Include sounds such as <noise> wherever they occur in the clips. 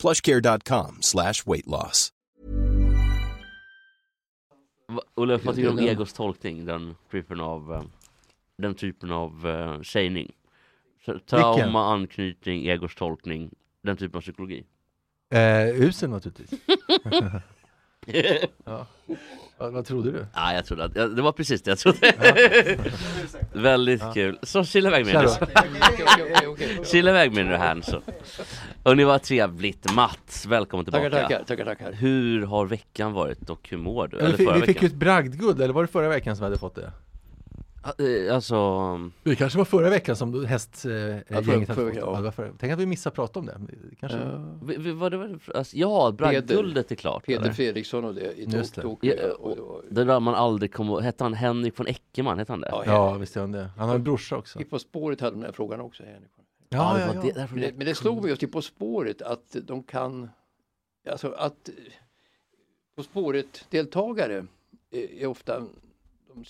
plushcare.com slash weight loss. Olof, vad tycker du om Egos tolkning? Den typen av, eh, den typen av uh, sägning? Trauma, anknytning, Egos tolkning, den typen av psykologi. Eh, usel naturligtvis. <laughs> ja. Vad, vad trodde du? Ja, jag trodde att, ja, det var precis det jag trodde. <laughs> Väldigt kul. Så kila iväg med nu. <laughs> Kila iväg med nu här så. Och ni var trevligt. Mats, välkommen tillbaka. Tackar, tackar, tackar, tackar. Hur har veckan varit och hur mår du? Eller, vi, förra vi fick ju ett bragdguld, eller var det förra veckan som vi hade fått det? Eh, Alltså, Det kanske var förra veckan som hästgänget eh, Ja, förra- hade fått ja. ja. det förra. Tänk att vi missade prata om det. Kanske. Ja. vi, vi, vad det var det alltså, ja, bragdguldet är klart. Peder eller? Fredriksson och det i Just det. Ja, och- och det där man aldrig kommer hette han Henrik von Eckermann, hette han det? Ja, Ja, visst gör han det. Han har en brorsa också. I På spåret hade den här frågan också. Henrik. Ja, ja, ja. Men det, men det slog mig just i På spåret att de kan, alltså att eh, På spåret-deltagare är ofta, de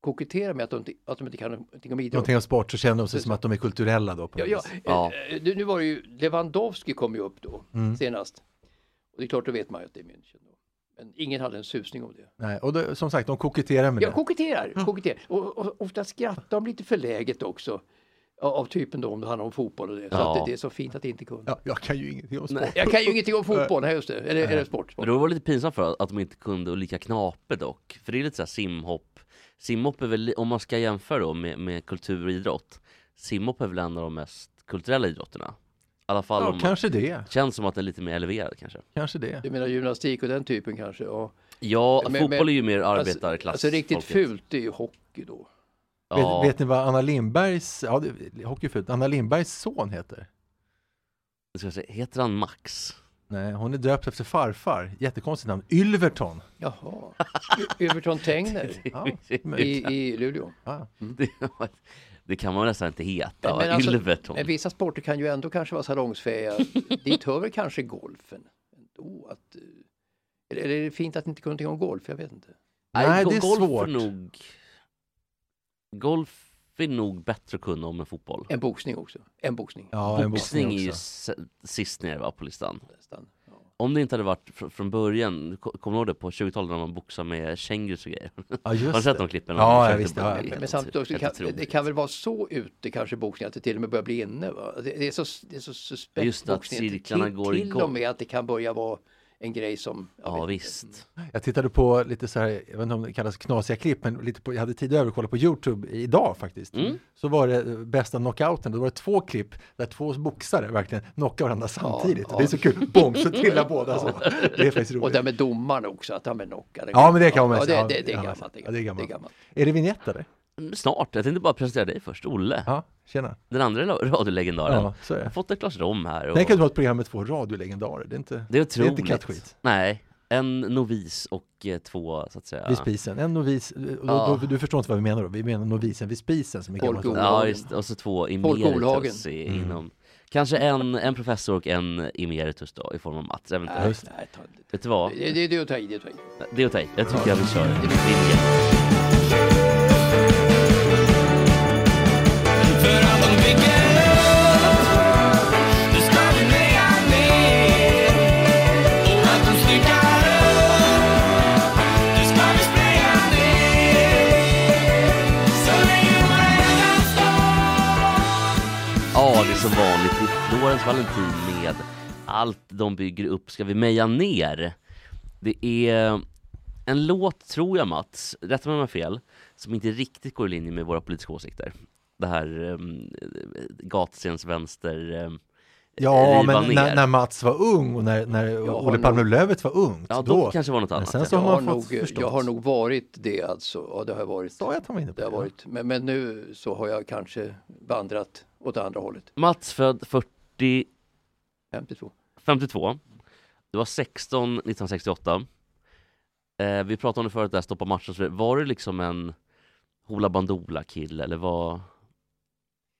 koketterar med att de, inte- att de inte kan någonting om idrott. Någonting om sport så känner de sig som att de är kulturella då. Ja, ja, vis. Ja. eh, Nu nu var det ju, Lewandowski kom ju upp då Mm. senast. Och det är klart, då vet man ju att det är München. Då. Men ingen hade en susning om det. Nej, och då, som sagt, de koketterar med Ja, det. koketterar, koketterar. Och, och ofta skrattar de lite förläget också. Av, typen då om det handlar om fotboll och det. Så Ja. att det, det är så fint att inte kunna. Ja, jag kan ju ingenting om sport. Nej. Jag kan ju ingenting om <laughs> fotboll, nej just det. Eller, eller sport. Men sport. då var det lite pinsamt för att de inte kunde och lika knape dock. För det är lite såhär simhopp. Simhopp är väl, om man ska jämföra då med, med kultur och idrott. Simhopp är väl en av de mest kulturella idrotterna. I alla fall Ja, om kanske det. Känns som att den är lite mer eleverad kanske. Kanske det. Du menar gymnastik och den typen kanske? Ja. Ja, Men- fotboll men- är ju mer Alltså, arbetarklass. alltså riktigt folket. fult är ju hockey då. Ja, Vet, vet ni vad Anna Lindbergs, ja det, hockey är fult, Anna Lindbergs son heter? jag ska säga, heter han Max? Nej, hon är döpt efter farfar. Jättekonstigt namn. Ylverton. Jaha. Y- Överton Tegner <laughs> Ja, i, i Luleå. ja. Det, det kan man nästan inte heta, Men- alltså- Ylverton. Men vissa sporter kan ju ändå kanske vara salongsfähiga. <laughs> Dit hör väl kanske golfen. Ändå att, eh, eller är det fint att inte kunna någonting om golf? Jag vet inte. Nej, go- det är golf svårt. nog... Golf är nog bättre att kunna om än fotboll. En boxning också. En boxning. Ja, en Boxning är boxning ju sist ner va, på listan. Nästan. Ja. Om det inte hade varit fr- från början, ko- kommer du ihåg det på 20-talet när man boxade med kängurus och grejer? Ja, Har du just sett det. de klippen? Ja, De ja, försökte visst, ja. Men, samtidigt också, helt kan, otroligt. det kan väl vara så ute kanske boxning att det till och med börjar bli inne. Va? Det, det, är så, det är så suspekt Just det, att boxning. cirklarna till, går till igång. och med att det kan börja vara en grej som... jag Ja vet inte. visst. Jag tittade på lite så här, jag vet inte om det kallas knasiga klipp, men lite på, jag hade tid över att kolla på Youtube idag faktiskt. Mm. Så var det eh, bästa knockouten, då var det två klipp där två boxare verkligen knockar varandra samtidigt. ja. Det är så kul, bom, så trillar <laughs> båda så. Det är faktiskt Och roligt. det med domarna också, att de är knockade. Ja, men det kan man ja, säga. det, Ja, det, det är ja, gammalt. Det ja, det är gammalt. Det är det vignett eller? Snart, jag tänkte bara presentera dig först, Olle. Ja, tjena. Den andra radiolegendaren. Ja, så är Jag har det. fått ett glas rom här. Och... Tänk att du har ett program med två radiolegendarer, det är inte, Det är det är otroligt. inte kattskit. Nej, en novis och eh, två så att säga. Vid spisen, en novis, då, Ja. då, du förstår inte vad vi menar då, vi menar novisen vid spisen som är Folk gammalt. Ja, just det. Och så två emeritus i, Mm. inom Kanske en, en professor och en emeritus då i form av Mats, Nej, eventuellt. just nej, ta, Vet du vad? det, det, det är att ta i, det är att ta i. Det är åt dig. Jag tycker jag vi kör linjen. Valentin med Allt de bygger upp ska vi meja ner. Det är en låt, tror jag Mats, rätta mig om jag har fel, som inte riktigt går i linje med våra politiska åsikter. Det här um, gatscens vänster um, Ja, men när, när Mats var ung och när, när Olle Palme nog- Lööf var ungt, Ja, då, då, kanske var något Men annat. sen så Jag har har, man nog, förstått. jag har nog varit det alltså. Ja, det har jag varit. Sa jag att han var inne på Det har varit. Men, men nu så har jag kanske vandrat åt andra hållet. Mats född 40, 52. 52. Du var 16 1968. Eh, vi pratade om det förut, där stoppa matchen. Var du liksom en Hoola Bandoola-kille eller vad?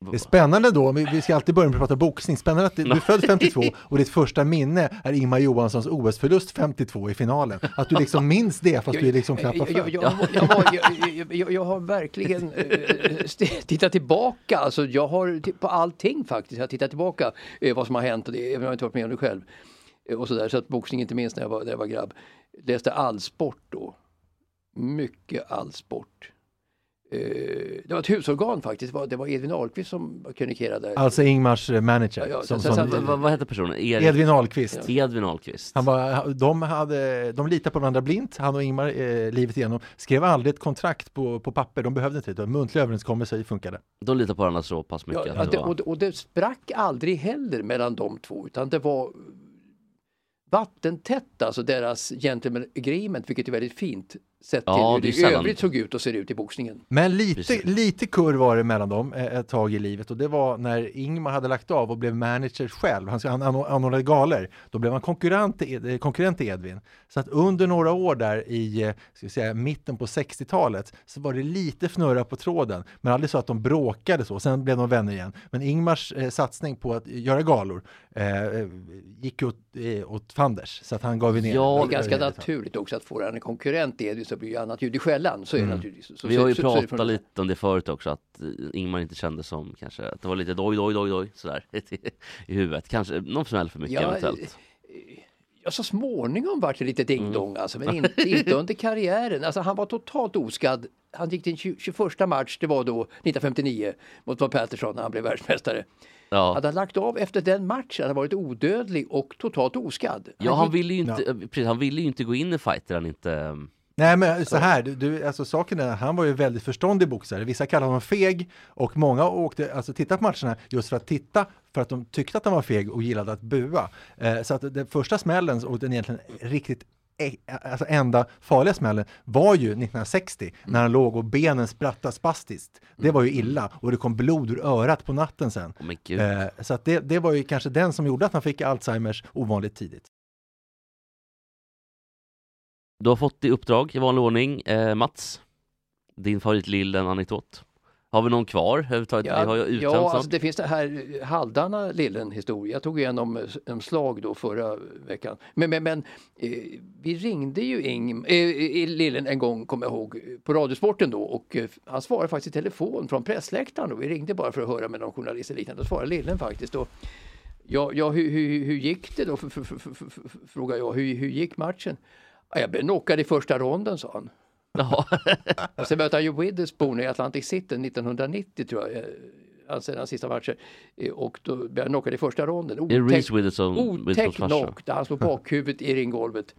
Det är spännande då, vi ska alltid börja med att prata boxning, spännande att du är <laughs> född 52 och ditt första minne är Ingmar Johanssons OS-förlust 52 i finalen. Att du liksom minns det fast du är liksom knappt var jag, född. jag, jag, jag, har- <laughs> jag, jag, har verkligen eh, tittat tillbaka, alltså jag har på allting faktiskt, jag har tittat tillbaka eh, vad som har hänt och det, även om jag inte varit med om det själv. Eh, och så, där, så att boxning inte minst när jag var, när jag var grabb. Läste all sport då. Mycket all sport. Eh, det var ett husorgan faktiskt, det var, Edvin Ahlqvist som kronikerade. Alltså Ingmars eh, manager. Ja, ja, som, som, sen- Vad, vad hette personen? Erik? Edvin Ahlqvist. Edvin Ahlqvist. Han var, de, hade, de litade på varandra blint, han och Ingmar, eh, livet igenom. Skrev aldrig ett kontrakt på, på papper, de behövde inte det. Muntlig överenskommelser funkade. De litar på varandra så pass mycket. Ja, det och, det- och det sprack aldrig heller mellan de två utan det var vattentätt, alltså deras gentleman agreement, vilket är väldigt fint sett till Ja, hur det det, i övrigt såg ut och ser ut i boxningen. Men lite, Precis. lite kurr var det mellan dem eh, ett tag i livet och det var när Ingmar hade lagt av och blev manager själv. Han, han anor- anordnade galer. Då blev han konkurrent till, Ed- eh, konkurrent till Edvin. Så att under några år där i eh, ska säga, mitten på 60-talet så var det lite fnurra på tråden. Men aldrig så att de bråkade så. Sen blev de vänner igen. Men Ingmars eh, satsning på att göra galor eh, eh, gick åt, eh, åt fanders. Så att han gav ner. Ja, Det är ganska Eh, naturligt också att få en konkurrent i Edvin så blir ju annat ljud i skällan. Så är det naturligtvis. Så, Vi har ju så, så, så det pratat från- lite om det förut också, att eh, Ingmar inte kände som kanske, att det var lite doj, doj, doj, doj sådär <laughs> i huvudet. Kanske någon smäll för mycket Ja, eventuellt. Ja, så småningom vart det lite Mm. ding-dong alltså, men <laughs> inte, inte under karriären. Alltså, han var totalt oskadd. Han gick till 20, 21 match, det var då 1959 mot Bob Patterson när han blev världsmästare. Ja. Hade han lagt av efter den matchen hade han varit odödlig och totalt oskadd. Ja, han gick- ville ju inte, eh, precis, han ville ju inte gå in i fighter han inte... Nej men så här, du, du, alltså saken är, han var ju väldigt förståndig boxare. Vissa kallar honom feg och många åkte, alltså titta på matcherna just för att titta för att de tyckte att han var feg och gillade att bua. Eh, så att den första smällen och den egentligen riktigt e- Alltså enda farliga smällen var ju 1960 när han låg och benen sprattade spastiskt. Det var ju illa och det kom blod ur örat på natten sen. Eh, så att det, det var ju kanske den som gjorde att han fick Alzheimers ovanligt tidigt. Du har fått i uppdrag i vanlig ordning, eh, Mats. Din favorit lillen anekdot. Har vi någon kvar överhuvudtaget? vi har uttömt ja alltså det finns det här halvdana lillen historia. Jag tog igen om, om slag då förra veckan. Men, men, men eh, vi ringde ju Ing, eh, lillen en gång, kommer jag ihåg, på Radiosporten då och eh, han svarade faktiskt i telefon från pressläktaren och vi ringde bara för att höra med någon journalist eller liknande. Då svarade lillen faktiskt. Och, ja, ja hur, hur, hur gick det då? F- f- f- f- f- Frågade jag. Hur, hur gick matchen? Ja, jag blev knockad i första ronden, sa han. <laughs> Och sen mötte han ju Witherspoon i Atlantic City 1990 tror jag. eh, Alltså den sista matchen. Eh, Och då blev han knockad i första ronden. Otäck- knock där han slog bakhuvudet i ringgolvet.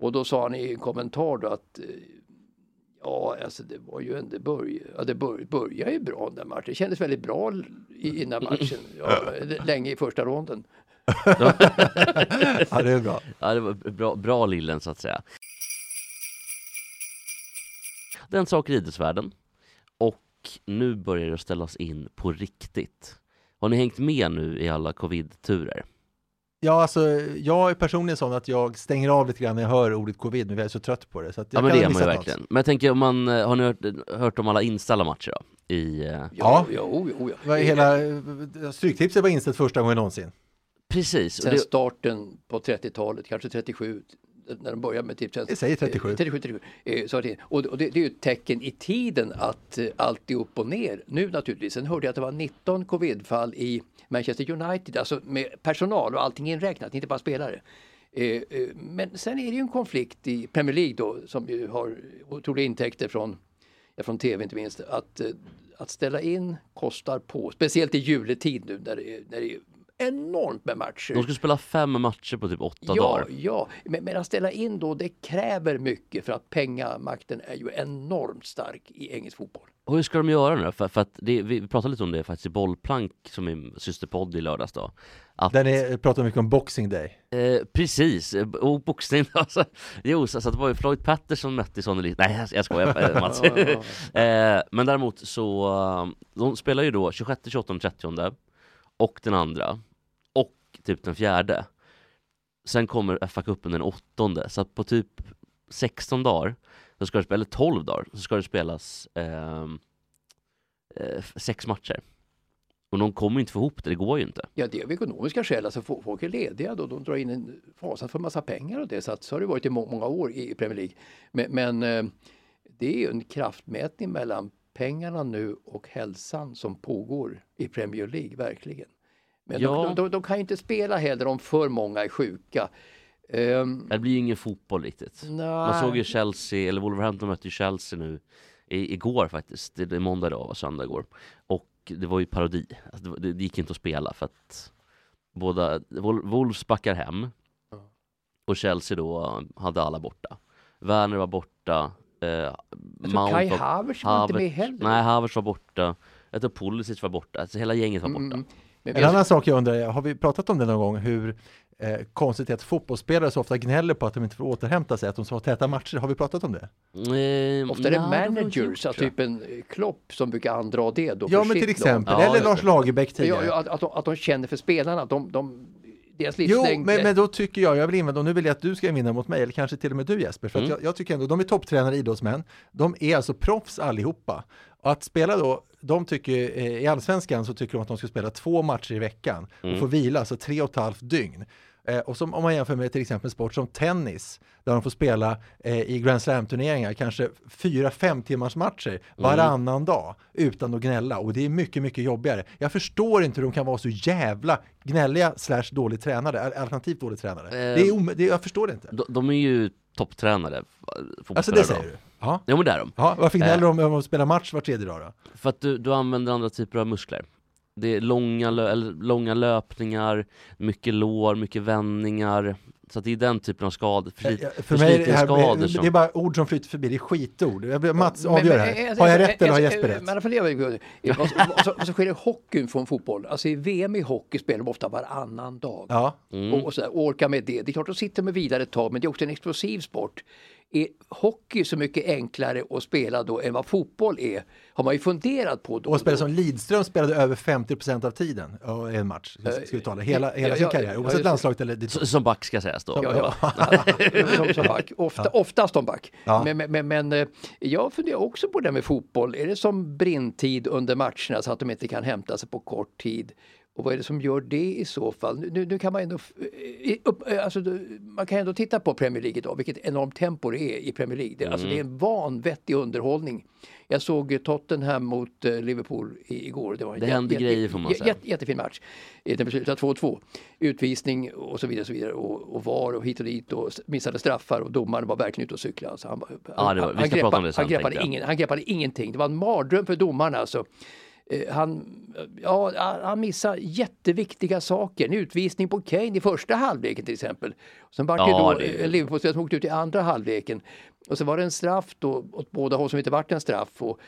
Och då sa han i en kommentar då att eh, Ja, alltså det var ju en, det började, ja, det bör, började ju bra den matchen. Det kändes väldigt bra i, innan matchen. Ja, <laughs> länge i första ronden. <laughs> Ja, det är bra. Ja, det var bra, bra lillen så att säga. Den sak i idrottsvärlden. Och nu börjar det ställas in på riktigt. Har ni hängt med nu i alla covid-turer? Ja, alltså jag är personligen sån att jag stänger av lite grann när jag hör ordet covid, men jag är så trött på det. Så att jag Ja men kan det är man ju missat något. verkligen. Men jag tänker om man, eh, har ni hört, hört om alla inställda matcher då? I, eh, Ja. Ja, jo, jo, är Hela eh, Stryktipset var inställt första gången någonsin. Precis. Sen det, starten på 30-talet, kanske 37, när de började med Tipstjänst. Jag säger 37. Eh, 37, 37. Eh, så att det- Och det, det är ju ett tecken i tiden att eh, allt är upp och ner nu naturligtvis. Sen hörde jag att det var 19 covidfall i Manchester United, alltså med personal och allting inräknat, inte bara spelare. Eh, eh, Men sen är det ju en konflikt i Premier League då som ju har otroliga intäkter från, ja, från tv inte minst. Att, att ställa in kostar på, speciellt i juletid nu när det är, när det är enormt med matcher. de skulle spela fem matcher på typ åtta Ja, dagar. ja. Men, men att ställa in då, det kräver mycket för att pengamakten är ju enormt stark i engelsk fotboll. Och hur ska de göra nu? För, för att det, vi pratade lite om det faktiskt i Bollplank som är systerpodd i lördags då. Att, Den är, pratar mycket om Boxing Day. eh, precis, eh, och boxning <laughs> alltså. Jo, så, så det var ju Floyd Patterson mötte Sonny Liston. Nej jag, jag skojar Mats. Ja, <laughs> ja, eh, men däremot så, eh, de spelar ju då 26, 28, 30 och den andra och typ den fjärde. sen kommer FA-cupen den åttonde, så att på typ 16 dagar, så ska det, eller 12 dagar, så ska det spelas ehm, eh, eh, sex matcher. Och de kommer inte få ihop det, det går ju inte. Ja, det är av ekonomiska skäl. Alltså, folk är lediga då. De drar in en fasansfull för massa pengar och det. Så, att, så har det varit i må- många år i Premier League. Men, men eh, det är ju en kraftmätning mellan pengarna nu och hälsan som pågår i Premier League, verkligen. Men Ja. de, de, de kan ju inte spela heller om för många är sjuka. Ehm, Det blir ingen fotboll riktigt. Man nej. såg ju Chelsea, eller Wolverhampton mötte ju Chelsea nu i, igår faktiskt. Det, det är måndag idag och söndag igår. Och det var ju parodi. Alltså det, det, gick inte att spela för att båda, Wol- Wolves backar hem och Chelsea då hade alla borta. Werner var borta. Eh, Jag tror Kai var- Havertz var inte med heller. Nej, Havertz var borta. Jag tror Pulisic var borta. Alltså hela gänget var borta. Mm, men En annan sak jag undrar, har vi pratat om det någon gång, hur eh, konstigt det är att fotbollsspelare så ofta gnäller på att de inte får återhämta sig, att de så har täta matcher. Har vi pratat om det? Eh, Ofta är det managers, alltså tror jag. typ en eh, Klopp som brukar andra det då Ja, men till exempel, Ja, eller Lars. Lagerbäck lag. Tidigare. ja, att, att, de, att de känner för spelarna, de, de, deras Jo, livslängd. men, men då tycker jag, jag vill invända, och nu vill jag att du ska vinna mot mig, eller kanske till och med du Jesper, för Mm. jag, jag tycker ändå, de är topptränare idrottsmän, de är alltså proffs allihopa. Och att spela då, de tycker, eh, i allsvenskan så tycker de att de ska spela två matcher i veckan och Mm. få vila, alltså tre och ett halvt dygn. Eh, och som, om man jämför med till exempel sport som tennis, där de får spela eh, i Grand Slam-turneringar kanske fyra, fem timmars matcher varannan dag utan att gnälla och det är mycket, mycket jobbigare. Jag förstår inte hur de kan vara så jävla gnälliga slash dåligt tränade, al- alternativt dåligt tränade. det är om, det, jag förstår det inte. De, de är ju topptränare, Alltså fotbollsspelare det då. säger du? Ja. Ja men det är de. ja varför gnäller Eh. de om att spela match var tredje dag då? För att du, du använder andra typer av muskler. Det är långa, lö, långa löpningar, mycket lår, mycket vändningar. Så att det är den typen av skador, förslit, Eh, För mig är det, här, det som... är bara ord som flyter förbi, det är skitord. Mats Men- avgör men, här. eh, Har jag eh, rätt eller har eh, Jesper eh, rätt? Men eh, vad, vad, vad, som sker i hockeyn från fotboll, alltså i VM i hockey spelar de ofta varannan dag. Ja, Mm. Och, och, så där, orkar med det. Det är klart, de sitter med vidare ett tag, men det är också en explosiv sport. Är hockey så mycket enklare att spela då än vad fotboll är? Har man ju funderat på då. och spelare som Lidström spelade över 50% av tiden ja, i en match, ska ska vi tala. Hela, hela ja, sin ja, karriär, ja, oavsett det. landslaget eller ditt Som back ska sägas då. Ja, ja. <laughs> som, som back. Ofta, Oftast som back. Ja. Men, men, men, men eh, jag funderar också på det med fotboll. Är det som brintid under matcherna så att de inte kan hämta sig på kort tid? Och vad är det som gör det i så fall? Nu, nu kan man ändå, upp, eh, alltså, man kan ändå titta på Premier League idag, vilket enormt tempo det är i Premier League. Det, alltså, det är en vanvettig underhållning. Jag såg Tottenham mot eh, Liverpool i, igår. Det, var en Det händer jätte- grejer, får man säga. jätte- jättefin match. Den beslutade 2-2. Utvisning och så vidare. Och, så vidare. Och, och VAR och hit och dit och missade straffar och domaren var verkligen ute och cyklade. Alltså han, Ja, var- han, greppade, sen, han, greppade ingen, han greppade ingenting. Det var en mardröm för domarna. Alltså. Eh, Han, ja, han missade jätteviktiga saker. En utvisning på Kane i första halvleken till exempel. Sen var det Ja, då det- en Liverpool-spelare som åkte ut i andra halvleken. Och så var det en straff då åt båda håll som inte vart en straff. Och,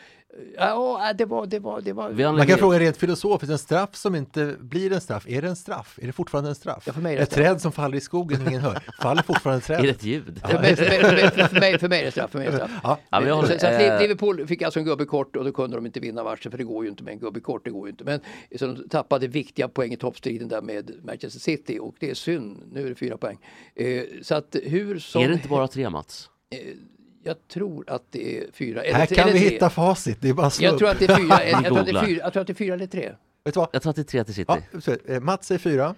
ja, det var... Det var, det var Man kan fråga rent filosofiskt, en straff som inte blir en straff, är det en straff? Är det fortfarande en straff? Ja, för mig är det ett straff. träd som faller i skogen och ingen hör, faller fortfarande <laughs> Är det ett ljud? För mig, för, mig, för, mig, för, mig, för mig är det straff. För mig är det straff. Ja. Ja, men jag håller- så, så att eh, Liverpool fick alltså en gubbe kort och då kunde de inte vinna matchen för det går ju inte med en gubbe kort. Det går ju inte. Men så de tappade viktiga poäng i toppstriden där med Manchester City och det är synd. Nu är det fyra poäng. Eh, så att hur som... Är det inte bara tre Mats? Eh, jag tror att det är fyra. Eller, Här kan eller vi tre. hitta facit, det är bara slump. <laughs> Jag tror att det är fyra. Jag, jag, tror att det är fyra jag tror att det är fyra eller tre. Vet du vad? Jag tror att det är tre till City. Ja, eh, Mats säger fyra,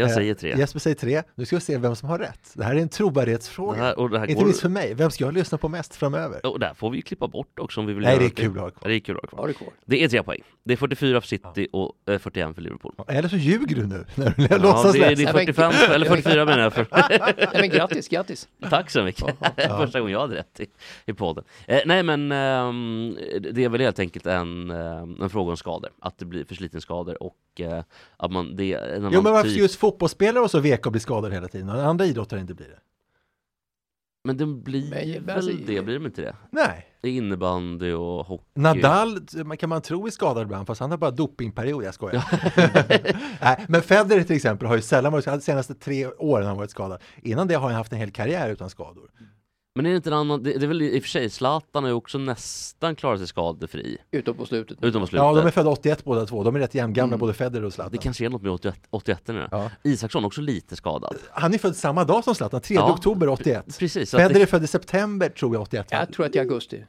Jag eh, säger tre. Jesper säger tre. Nu ska vi se vem som har rätt. Det här är en trovärdighetsfråga. Det här, och det här Inte går... minst för mig, vem ska jag lyssna på mest framöver? Och där får vi klippa bort också om vi vill Nej, göra det är kul att ha kvar. Ja, Det är kul att ha kvar. Det är tre poäng. Det är 44 för City och eh, 41 för Liverpool. Eller så ljuger du nu <laughs> när du Ja, låtsas det, är, det är 45, för, eller 44 menar jag. För. <laughs> Nej men grattis, grattis. Tack så mycket. <laughs> Första gången jag hade rätt i, i podden. Eh, nej men ehm, det är väl helt enkelt en, eh, en fråga om skador. Att det blir förslitningsskador och eh, att man... Det, är när man Jo men varför typ- just fotbollsspelare och så veka och bli skadade hela tiden och andra idrottare inte blir det? Men det blir Men, väl alltså, det, blir de inte det? Nej. Det är innebandy och hockey. Nadal man- kan man tro är skadad ibland fast han har bara dopingperiod, jag skojar. <laughs> Nej, men Federer till exempel har ju sällan varit skadad, de senaste tre åren har han varit skadad. Innan det har han haft en hel karriär utan skador. Men är det inte en annan, det, det är väl i och för sig, Zlatan har ju också nästan klarat sig skadefri. Utom på slutet. Utom på slutet. Ja, de är födda 81 båda två. De är rätt jämngamla, Mm. både Federer och Zlatan. Det kanske är något med 81, 81 nu. Ja. Isaksson också lite skadad. Han är född samma dag som Zlatan, 3 Ja, oktober 81. Precis. Federer det, är född i september tror jag 81. va? Jag tror att det är augusti.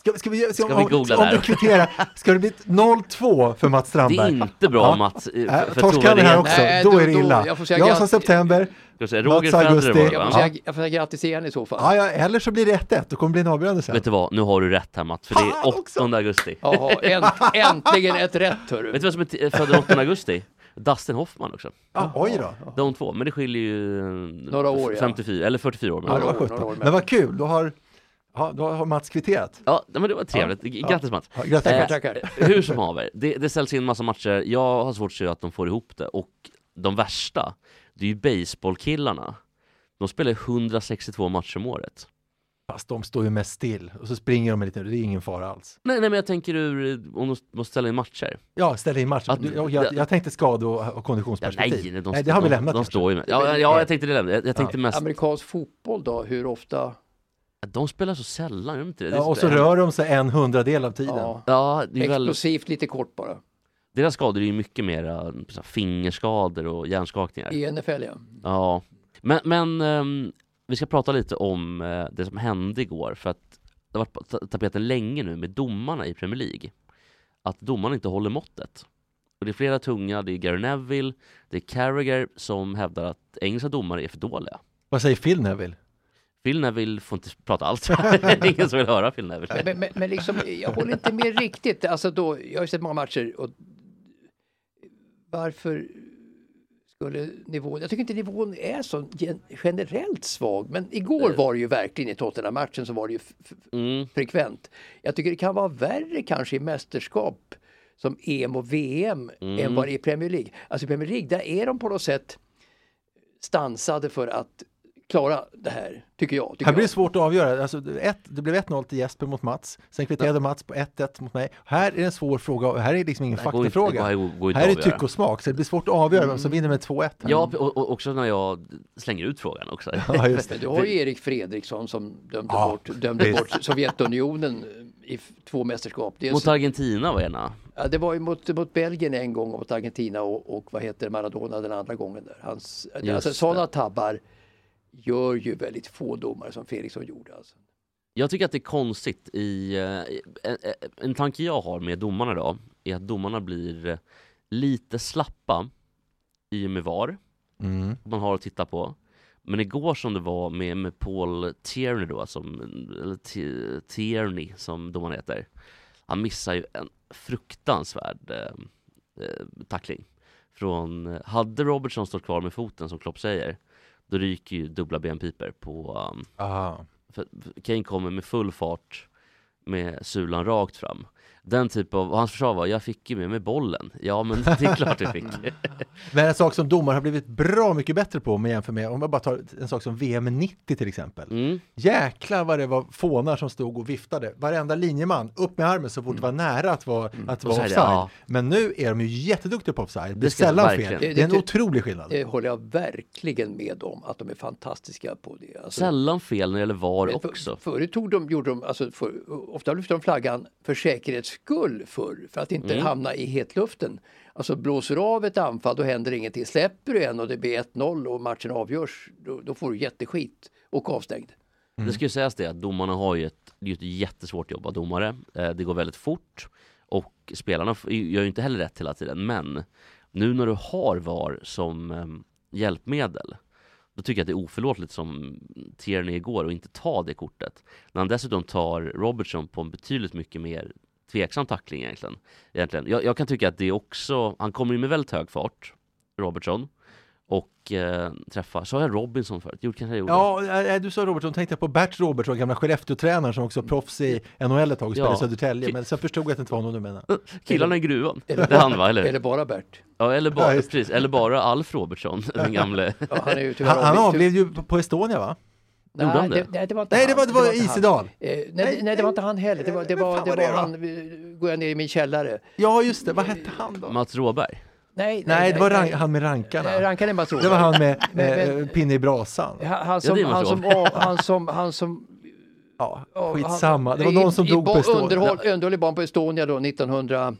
Ska, ska vi, ska, Ska om, vi googla om där? du kvitterar, ska det bli 0-2 för Mats det är Strandberg? inte bra Ja. Mats. eh, Äh, För, för Torskar vi här också, Nej, då då- är det illa. jag som september, Roger Mats var augusti. det, Jag får, Ja. säga, jag får säga grattis igen i så fall. ja, ja, eller så blir det 1-1, då kommer det bli en avgörande sen. Vet du vad, nu har du rätt här Mats, för det är Fan också. 8 augusti. Jaha, änt, äntligen ett rätt hörru. Vet du vem som är född den 8 augusti? Dustin Hoffman också. Ja, oj då. De två, men det skiljer ju Några år, ja. 54, eller 44 år. Ja, det Men, var år, 17. några år. Men vad kul, då har, ja, då har Mats kvitterat. ja, men det var trevligt. Grattis Mats. Ja, grattis. Eh, tackar. Hur som haver, det, det ställs in massa matcher. Jag har svårt att se att de får ihop det. Och de värsta, det är ju baseballkillarna. De spelar 162 matcher om året. Fast de står ju mest still och så springer de lite, det är ingen fara alls. Nej, nej men jag tänker ur, om de måste ställa in matcher. Ja, ställ in match. Att- jag, jag, jag tänkte skade och, och Ja, konditionsperspektiv. nej, de, nej, det har vi de, lämnat. De kanske. står ju med. Ja, ja, jag tänkte det lämna. Jag, jag tänkte mest, Amerikansk fotboll då, hur ofta? De spelar så sällan, gör de inte det? Ja, och så rör de sig en hundradel av tiden. Ja, Ja, det är väl, explosivt lite kort bara. deras skador är ju mycket mer så här, fingerskador och hjärnskakningar. I NFL ja. Ja, men, men ehm, vi ska prata lite om eh, det som hände igår för att det har varit på ta- tapeten länge nu med domarna i Premier League. Att domarna inte håller måttet. Och det är flera tunga, det är Gary Neville, det är Carragher som hävdar att engelska domare är för dåliga. Vad säger Phil Neville? Phil Neville får inte prata alls. <laughs> det är ingen som vill höra Phil Neville. Men, men, men liksom, jag håller inte med riktigt. Alltså då, jag har ju sett många matcher och varför skulle nivån, jag tycker inte nivån är så gen- generellt svag, men igår var det ju verkligen i Tottenham-matchen så var det ju Mm. frekvent. Jag tycker det kan vara värre kanske i mästerskap som EM och VM än vad det är i Premier League. Alltså i Premier League, där är de på något sätt stansade för att klara det här, tycker jag. Tycker Här blir det svårt att avgöra. Alltså, ett, det blev 1-0 till Jesper mot Mats. Sen kvitterade Mats på 1-1 mot mig. Här är det en svår fråga. och Här är liksom ingen Det här går inte- faktafråga. det här är avgöra. tycke och smak. Så det blir svårt att avgöra vem som vinner med 2-1. här. Ja, och, och också när jag slänger ut frågan också. <laughs> Ja, just det. Du har ju Erik Fredriksson som dömde, Ja, bort, dömde visst. bort Sovjetunionen i två mästerskap. Dels, Mot Argentina var ena. ja, det var ju mot, mot Belgien en gång och mot Argentina och, och vad heter det, Maradona den andra gången. Där. Hans, alltså, det. sådana tabbar gör ju väldigt få domare som Fredriksson gjorde. Alltså. Jag tycker att det är konstigt i, eh, en, en tanke jag har med domarna idag är att domarna blir eh, lite slappa i och med VAR, Mm. man har att titta på. Men igår som det var med, med Paul Tierney då, som, eller T- Tierney som domaren heter, han missar ju en fruktansvärd eh, eh, tackling. Från, eh, hade Robertson stått kvar med foten som Klopp säger, då ryker ju dubbla benpiper på um, Aha. för Kane kommer med full fart med sulan rakt fram. Den typ av, och hans försvar var, jag fick ju med mig bollen. Ja men <laughs> det är klart du fick. Men en sak som domare har blivit bra mycket bättre på om man jämför med, om man bara tar en sak som VM 90 till exempel. Mm. Jäklar vad det var fånar som stod och viftade. Varenda linjeman upp med armen så fort det var nära att vara, att vara offside. ja. Men nu är de ju jätteduktiga på offside. Det är Det sällan verkligen. fel. Det- är en det- otrolig skillnad. Det håller jag verkligen med om, att de är fantastiska på det. Alltså, Sällan fel när det gäller VAR Men för- också. Förut tog de, gjorde de, alltså för, ofta lyfte de flaggan för säkerhets skull förr, för att inte Mm. hamna i hetluften. Alltså blåser av ett anfall då händer ingenting. Släpper du en och det blir 1-0 och matchen avgörs, då, då får du jätteskit och avstängd. Det ska ju sägas det att domarna har ju ett, det är ju ett jättesvårt jobb av domare. Eh, Det går väldigt fort och spelarna gör ju inte heller rätt hela tiden. Men nu när du har VAR som em, hjälpmedel då tycker jag att det är oförlåtligt som Tierney igår och inte ta det kortet. När han dessutom tar Robertson på en betydligt mycket mer tveksam tackling egentligen. egentligen. Jag, jag kan tycka att det är också, han kommer in med väldigt hög fart, Robertson, och eh, träffar, sa jag Robinson förut? Jo, kanske jag gjorde. Ja, äh, du sa Robertson, tänkte jag på Bert Robertson, gamla Skellefteå-tränaren som också är proffs i NHL ett tag och Ja. spelade i Södertälje. Men sen förstod jag att det inte var någon du menade. Killarna i gruvan. Är Det är han va, eller Eller bara Bert. Ja, eller bara, Ja, det. precis, eller bara Alf Robertson, den gamle. Ja, han, är ju Han, han avled ju på Estonia va? Gjorde han Nej, det? det, nej, det var inte Nej, det han. var, det var inte han. Isedal. Eh, nej, Nej, nej, det var inte han heller. Det var, det var, det var var det då? han, eh, går jag ner i min källare. Ja, just det. Vad hette han då? Mats Råberg. Nej, Nej, det var rank, han med rankarna. Nej, Rankan är matrosen. Det var han med Men- eh, pinne i brasan. Han, han, som, det är han, som, matrosen. ja, han som, han som Ja, Ja, skitsamma. Det var någon som i dog på Estonia. Underhåll, underhåll i barn på Estonia då 1900...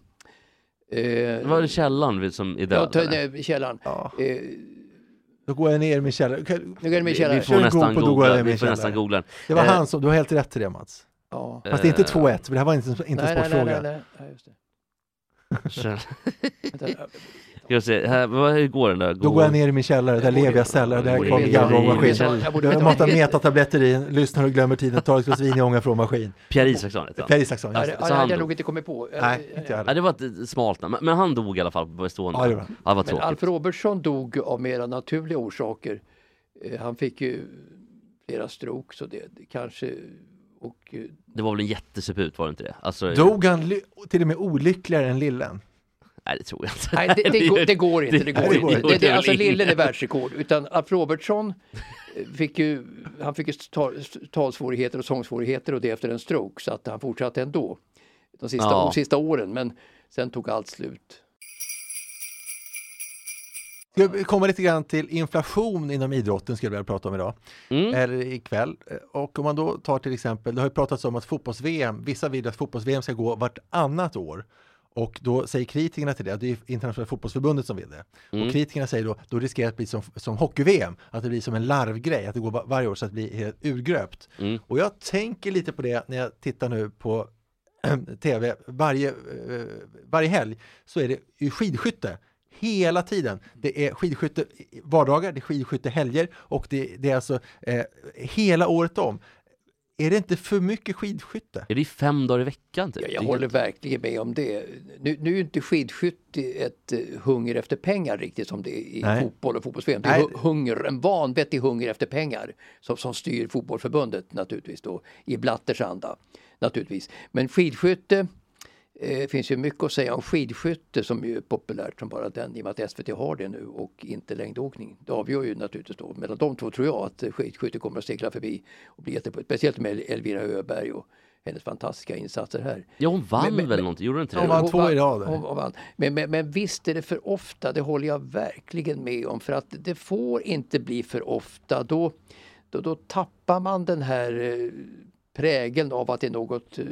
Eh, Det var det källan som är ja, död? nej, källaren. Ja. Eh, Då går jag ner i min källare. Nu går det med i Vi får nästan Goop och då går jag googla, vi får min nästan källare. googla. Det var Eh, han som, du har helt rätt i det Mats. Ja. Fast inte eh, 2-1, för det här var inte, inte en Nej, nej, nej, sportfråga. nej, nej, nej, just det. Ska vi se, här, vad, hur går den där? Då går jag ner i min källare, där Jag lever jag celler, där kommer gamla jag ångmaskin. jag matar metatabletter i, lyssnar och glömmer tiden, tar ett glas vin i ånga från maskin. Pierre Isaksson heter han. Per Isaksson, Ja, just det ja, Så det han hade jag nog inte kommit på. Nej, inte jag Ja, heller. det var ett smalt namn, men han dog i alla fall på Estonia. Ja, det var. Ja, Men tråkigt. Alf Robertsson dog av mera naturliga orsaker. Eh, Han fick ju flera strokes och det, kanske... Och, eh, Det var väl en jättesuput, var det inte det? Alltså, Dog han till och med olyckligare än Lillen? Nej, det tror jag inte. nej, det, det, går, <laughs> det går inte. Det går det går inte. Det, det, Det alltså går Lillen är världsrekord. Utan Alf Robertsson eh, fick ju, han fick ju tal, talsvårigheter och sångsvårigheter och det efter en stroke. Så att han fortsatte ändå de sista, Ja. de sista åren. Men sen tog allt slut. Vi komma lite grann till inflation inom idrotten skulle jag vilja prata om idag, Mm. eller ikväll. Och om man då tar till exempel, det har ju pratats om att fotbolls-VM, vissa vill att fotbolls-VM ska gå vartannat år. Och då säger kritikerna till det, det är internationella fotbollsförbundet som vill det. Mm. Och kritikerna säger då, då riskerar det att bli som, som hockey-VM, att det blir som en larvgrej, att det går va- varje år så att det blir helt urgröpt. Mm. Och jag tänker lite på det när jag tittar nu på <clears throat> tv varje, eh, varje helg så är det ju skidskytte hela tiden. Det är skidskytte vardagar, det är skidskytte helger och det, det är alltså eh, hela året om. Är det inte för mycket skidskytte? Är det fem dagar i veckan? Typ? Ja, jag håller verkligen med om det. Nu, nu är ju inte skidskytte ett eh, hunger efter pengar riktigt som det är i Nej. fotboll och fotbolls-VM. Det är Nej. hunger, en vanvettig hunger efter pengar som, som styr fotbollförbundet naturligtvis då i Blatters anda. Naturligtvis. Men skidskytte eh, finns ju mycket att säga om skidskytte som ju är populärt som bara den i och med att SVT har det nu och inte längdåkning. Det avgör ju naturligtvis då mellan de två tror jag att skidskytte kommer att segla förbi och bli jättebra. Speciellt med Elvira Öberg och hennes fantastiska insatser här. Ja, hon vann Men- men- väl men- någonting? Gjorde hon inte det? Hon vann två i rad. Men, men, men visst är det för ofta, det håller jag verkligen med om. För att det får inte bli för ofta. Då, då, då tappar man den här eh, prägeln av att det är något eh,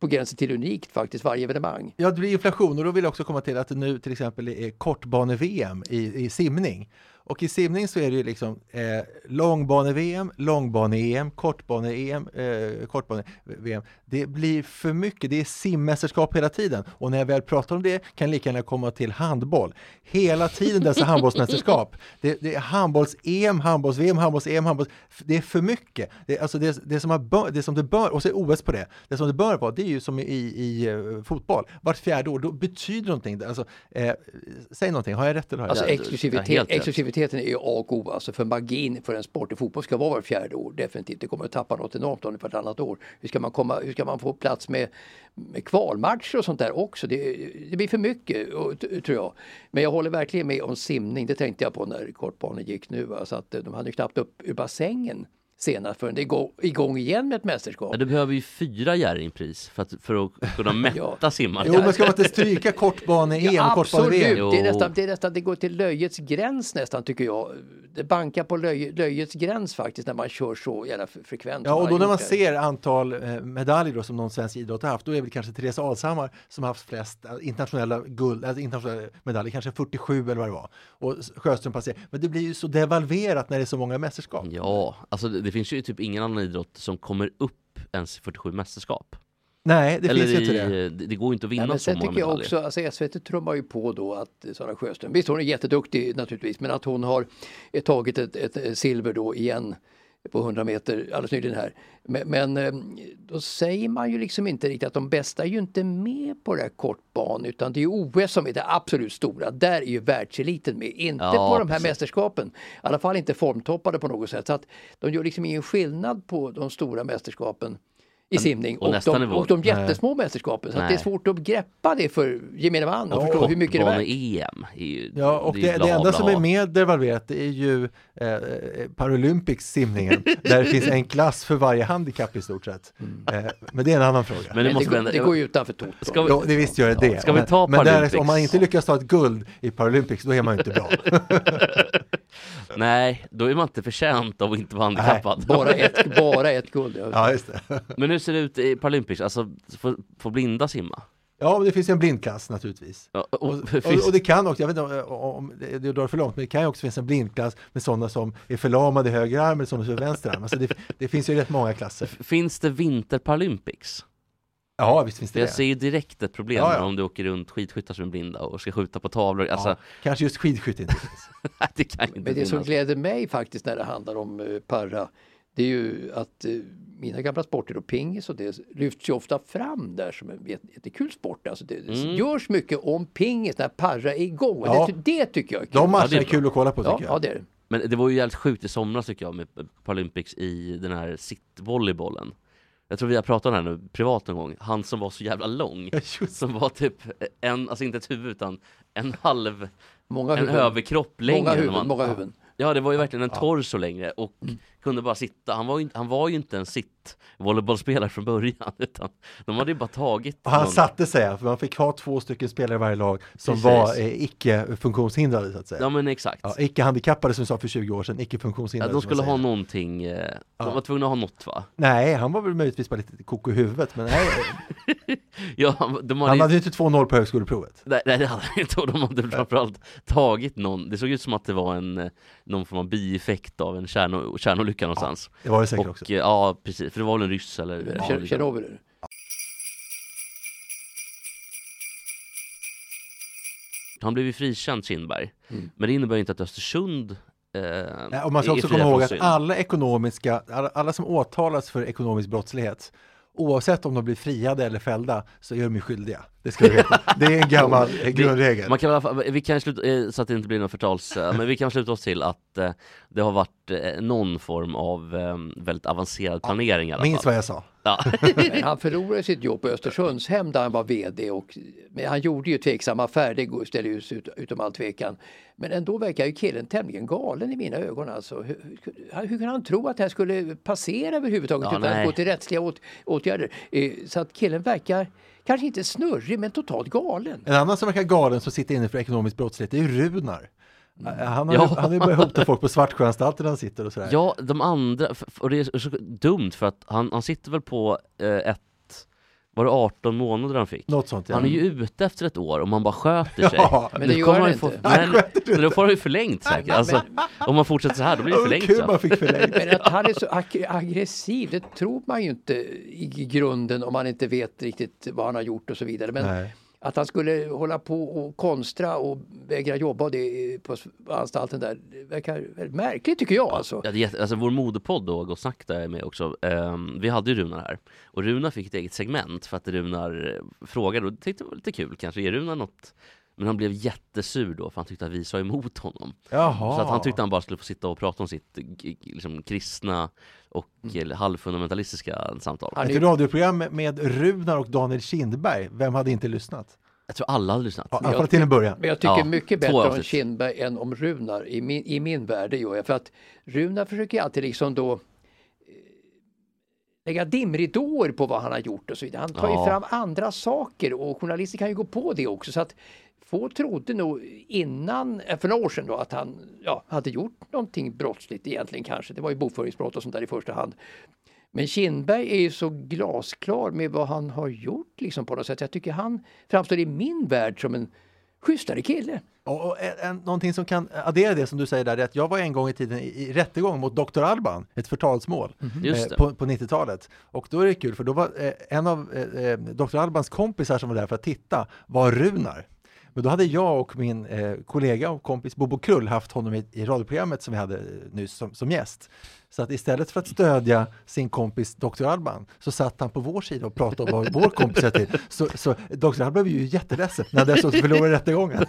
på gränsen till unikt faktiskt, varje evenemang. Ja, det blir inflation och då vill jag också komma till att det nu till exempel är kortbane-VM i, i simning. Och i simning så är det ju liksom eh, långbane-VM, långbane-EM, kortbane-EM, eh, kortbane-VM. Det blir för mycket, det är simmästerskap hela tiden. Och när jag väl pratar om det kan jag lika gärna komma till handboll. Hela tiden dessa handbollsmästerskap. <laughs> Det, det är handbolls-EM, handbolls-VM, handbolls-EM, handbolls... Det är för mycket. Det, är alltså det, det, som har bör, det som det bör, och så är OS på det. Det som det bör vara, det är ju som i, i eh, fotboll. Vart fjärde år, då betyder någonting. Alltså, eh, säg någonting, har jag rätt eller har jag Alltså rätt? ja, exklusivitet, helt rätt. är A och O. Alltså för magin för en sport i fotboll ska vara var fjärde år. Definitivt. Det kommer att tappa något enormt om det ett annat år. Hur ska man, komma, hur ska man få plats med, med kvalmatcher och sånt där också? Det, det blir för mycket och- tror jag. Men jag håller verkligen med om simning. Det tänkte jag på när kortbanan gick nu. Alltså att eh, de hade ju knappt upp ur bassängen senast förrän det är igång, igen med ett mästerskap. Ja, du behöver ju fyra Jerringpris för att, för att kunna <laughs> mätta simmare. Jo, men ska man inte stryka kortbane-EM Ja, och kortbane-VM? absolut, det, är nästan, det, är nästan, det går till löjets gräns nästan tycker jag. Det bankar på löj, löjets gräns faktiskt när man kör så jävla frekvent. Ja, och då när man det. ser antal eh, medaljer då, som någon svensk idrott har haft, då är väl kanske Therese Alshammar som har haft flest eh, internationella guld, alltså internationella medaljer, kanske 47 eller vad det var. Och Sjöström passerar. Men det blir ju så devalverat när det är så många mästerskap. Ja, alltså det, det finns ju typ ingen annan idrott som kommer upp ens i 47 mästerskap. Nej, det Eller finns ju inte det. det. det går ju inte att vinna men så många tycker jag också, alltså SVT trummar ju på då att Sara Sjöström, visst hon är jätteduktig naturligtvis, men att hon har tagit ett, ett, silver då igen på 100 meter alldeles nyligen här. Men, men eh, då säger man ju liksom inte riktigt att de bästa är ju inte med på det här kortban utan det är OS som är det absolut stora. Där är ju världseliten med, inte Ja, på de här precis. mästerskapen. I alla fall inte formtoppade på något sätt. Så att de gör liksom ingen skillnad på de stora mästerskapen i simning och och, de, och de jättesmå mästerskapen. Så att det är Nej. svårt att greppa det för gemene man och Ja, förstå hur mycket det är värt. Kortbane-EM är ju Ja, och det, bla, det enda som är mer devalverat det är ju eh, Paralympics simningen, <laughs> där det finns en klass för varje handikapp i stort sett. Eh, men det är en annan fråga. Men det Men det, måste går, vända- det går ju utanför Toto. Jo, det visst gör det det. Ska vi Men- ta men där, Paralympics? om man inte lyckas ta ett guld i Paralympics, då är man ju inte bra. <laughs> Nej, då är man inte förtjänt av att inte vara handikappad. Bara ett, bara ett guld. Ja. Ja, just det. Men hur ser det ut i Paralympics? Alltså, får, får blinda simma? Ja, men det finns ju en blindklass naturligtvis. Ja, och, Och, <laughs> och, och det kan också, jag vet inte om, om det, drar för långt, men det kan ju också finnas en blindklass med sådana som är förlamade i höger arm eller sådana som är vänster arm. Alltså det, det finns ju rätt många klasser. Finns det vinterparalympics? Ja, visst finns det jag det. ser ju direkt ett problem Ja, ja. om du åker runt skidskyttar som är blinda och ska skjuta på tavlor. Alltså, Ja, kanske just skidskytte inte finns. <laughs> det kan inte Men det som finnas. gläder mig faktiskt när det handlar om eh, para, det är ju att eh, mina gamla sporter och pingis och det lyfts ju ofta fram där som en jätte- jättekul sport. Alltså det, Mm. görs mycket om pingis när para är igång Ja. det, det tycker jag är kul. De matcherna det är är kul att kolla på ja, tycker ja, jag. det är det. Men det var ju jävligt sjukt i somras tycker jag med Paralympics i den här sittvolleybollen. Jag tror vi har pratat om det här nu privat någon gång. Han som var så jävla lång. <laughs> Ja, just Som var typ en, alltså inte ett huvud utan en halv, Många en huvuden. överkropp längre. många huvuden, man- många huvuden. Ja det var ju verkligen en torso längre och kunde bara sitta. Han var ju, inte- han var ju inte en sitt volleybollspelare från början <laughs> utan de hade ju bara tagit Och han någon- satte sig, för man fick ha två stycken spelare i varje lag som Precis. var eh, icke funktionshindrade så att säga. Ja men exakt. Ja, icke handikappade som vi sa för 20 år sedan, icke Ja, de skulle ha någonting, eh, de Ja. var tvungna att ha något va? Nej, han var väl möjligtvis bara lite koko i huvudet, men nej, <laughs> Ja, de hade, han ju- hade ju inte 2-0 på högskoleprovet. Nej, nej det hade de inte och de hade framförallt tagit någon, det såg ut som att det var en, eh, någon form av bieffekt av en kärno, kärnolycka någonstans. Det var det säkert och också. ja precis, för det var väl en ryss eller? Ja. Tjernobyl. Han blev ju frikänd Kindberg, Mm. men det innebär inte att Östersund eh, Nej, och man ska också komma ihåg att alla ekonomiska, alla, alla som åtalas för ekonomisk brottslighet, oavsett om de blir friade eller fällda, så är de ju skyldiga. Det ska vi veta. Det är en gammal <laughs> grundregel. Man kan, vi kan sluta, eh, så att det inte blir någon förtals, men vi kan sluta oss till att eh, det har varit eh, någon form av väldigt avancerad planering i alla Minns fall. vad jag sa. Ja. Han förlorade sitt jobb på Östersundshem där han var VD och men han gjorde ju tveksamma affärer, det ställer sig ut, utom all tvekan. Men ändå verkar ju killen tämligen galen i mina ögon alltså. Hur, hur, hur kan han tro att det här skulle passera överhuvudtaget Ja, utan nej. att gå till rättsliga åt, åtgärder? Eh, så att killen verkar kanske inte snurrig men totalt galen. En annan som verkar galen som sitter inne för ekonomisk brottslighet, är ju Runar. Eh, Han har, Ja. ju- han har ju börjat hota folk på Svartsjöanstalten när han sitter och sådär. Ja, de andra, och det är så dumt för att han, han sitter väl på eh, ett, var det 18 månader han fick? Något sånt ja. Han är ju ute efter ett år om man bara sköter <laughs> sig. Ja, men det gör han ju inte. Få, Han men, men då får han ju förlängt säkert. Alltså, om man fortsätter så här, då blir det förlängt. kul så. man fick förlängt. Men att han är så ag- aggressiv, det tror man ju inte i grunden om man inte vet riktigt vad han har gjort och så vidare. Men Nej att han skulle hålla på och konstra och vägra jobba och det på anstalten där, det verkar väldigt märkligt tycker jag alltså. Ja, det är, alltså vår modepodd då, Gott Snack där är med också, Um, vi hade ju Runar här. Och Runar fick ett eget segment för att Runar eh, frågade och tyckte det var lite kul kanske, ger Runar något? Men han blev jättesur då för han tyckte att vi sa emot honom. Jaha. Så att han tyckte han bara skulle få sitta och prata om sitt eh, liksom, kristna och mm. halvfundamentalistiska samtal. Ett radioprogram med- Runar och Daniel Kindberg, vem hade inte lyssnat? Jag tror alla hade lyssnat. Ja, fall till en början. Men jag tycker Ja, mycket bättre om. Kindberg än om Runar i min, i min värld, gör jag. För att Runar försöker alltid liksom då eh, lägga dimridåer på vad han har gjort och så vidare. Han tar Ja. ju fram andra saker och journalister kan ju gå på det också. Så att få trodde nog innan, eh, för några år sedan då, att han ja, hade gjort någonting brottsligt egentligen kanske. Det var ju bokföringsbrott och sånt där i första hand. Men Kindberg är ju så glasklar med vad han har gjort liksom på något sätt. Jag tycker han framstår i min värld som en schysstare kille. Och, och en, någonting som kan addera det som du säger där, är att jag var en gång i tiden i, i rättegång mot Dr. Alban, ett förtalsmål Just eh, på, på 90-talet. Och då är det kul för då var eh, en av eh, eh, Dr. Albans kompisar som var där för att titta var Runar. Men då hade jag och min eh, kollega och kompis Bobo Krull haft honom i, i radioprogrammet som vi hade eh, nyss som, som gäst. Så att istället för att stödja sin kompis Dr. Alban så satt han på vår sida och pratade om vad vår kompis hette till. Så, så Dr. Alban blev ju jätteledsen när han dessutom förlorade rättegången.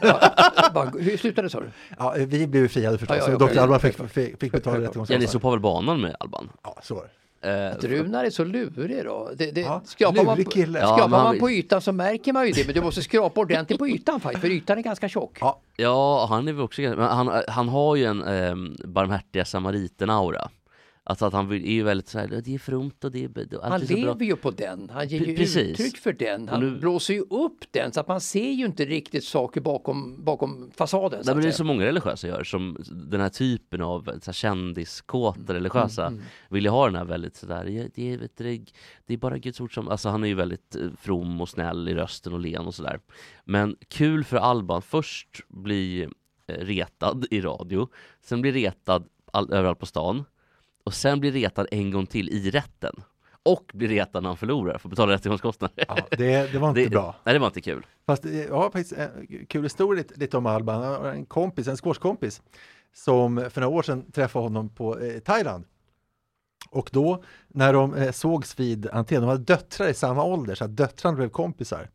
Bara, hur slutade det sa du? Ja, vi blev friade förstås, Ja, ja, ja, Dr. Alban fick, fick, fick betala Självklart. Ja, ni rättegångskostnaderna. på väl banan med Alban? Ja, så var det. Eh, Att Runar är så lurig då. Det, det, Ja, skrapar man, kille. Ja, skrapar han man vill- på ytan så märker man ju det. Men du måste skrapa ordentligt på ytan faktiskt. För ytan är ganska tjock. Ja. Ja, han är väl också men han, han har ju en eh, barmhärtiga samariten-aura. Alltså att han är ju väldigt så här, det är frumt och det är, Han så bra. lever ju på den. Han ger ju precis. uttryck för den. Han nu- blåser ju upp den så att man ser ju inte riktigt saker bakom, bakom fasaden. Nej, men det är så många religiösa gör som den här typen av så här, kändiskåta religiösa mm. vill ju ha den här väldigt sådär, det, är, vet du, det, det är bara Guds ord som, alltså han är ju väldigt eh, from och snäll i rösten och len och sådär. Men kul för Alban, först bli eh, retad i radio, sen bli retad all, överallt på stan och sen bli retad en gång till i rätten. Och bli retad när han förlorar, får betala rättegångskostnader. Ja, det, det var inte det, bra. Nej, det var inte kul. Fast eh, jag har faktiskt en kul historia lite, lite om Alban. En kompis, en squashkompis, som för några år sedan träffade honom på eh, Thailand. Och då när de eh, sågs vid entrén, de hade döttrar i samma ålder så att döttrarna blev kompisar.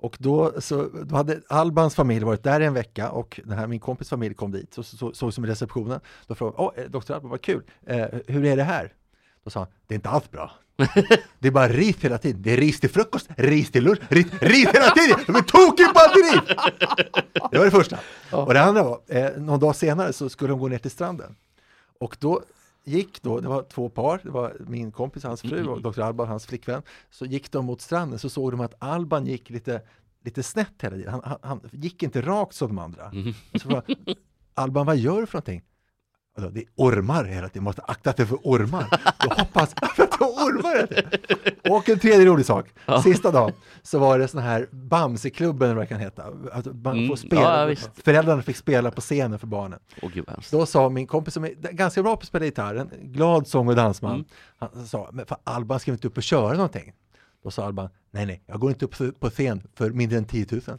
Och då, så, då hade Albans familj varit där en vecka och den här, min kompis familj kom dit och så, så, såg som i receptionen. Då frågade de, åh, doktor Alban, vad kul, eh, hur är det här? Då sa han, det är inte alls bra. <laughs> Det är bara ris hela tiden. Det är ris till frukost, ris till lunch, ris, ris hela tiden! De är tokiga på ris! Det var det första. Och det andra var, eh, någon dag senare så skulle de gå ner till stranden. Och då gick då, det var två par, det var min kompis, hans fru och Dr. Alban, hans flickvän. Så gick de mot stranden så såg de att Alban gick lite, lite snett hela tiden. Han, han, han gick inte rakt som de andra. Och så frågade Alban, vad gör du för någonting? Då, Det är ormar hela tiden, måste akta dig för ormar. Jag hoppas att det är ormar. Och en tredje rolig sak, sista dagen så var det sån här Bamseklubben vad det kan heta. Att man Mm, får spela, ja, visst. föräldrarna fick spela på scenen för barnen. Åh gud. Då sa min kompis som är ganska bra på att spela gitarr, en glad sång och dansman, Mm. han sa, men för Alban ska väl inte upp och köra någonting? Då sa Alban, nej nej, jag går inte upp på scen för mindre än 10 000. <laughs> <laughs>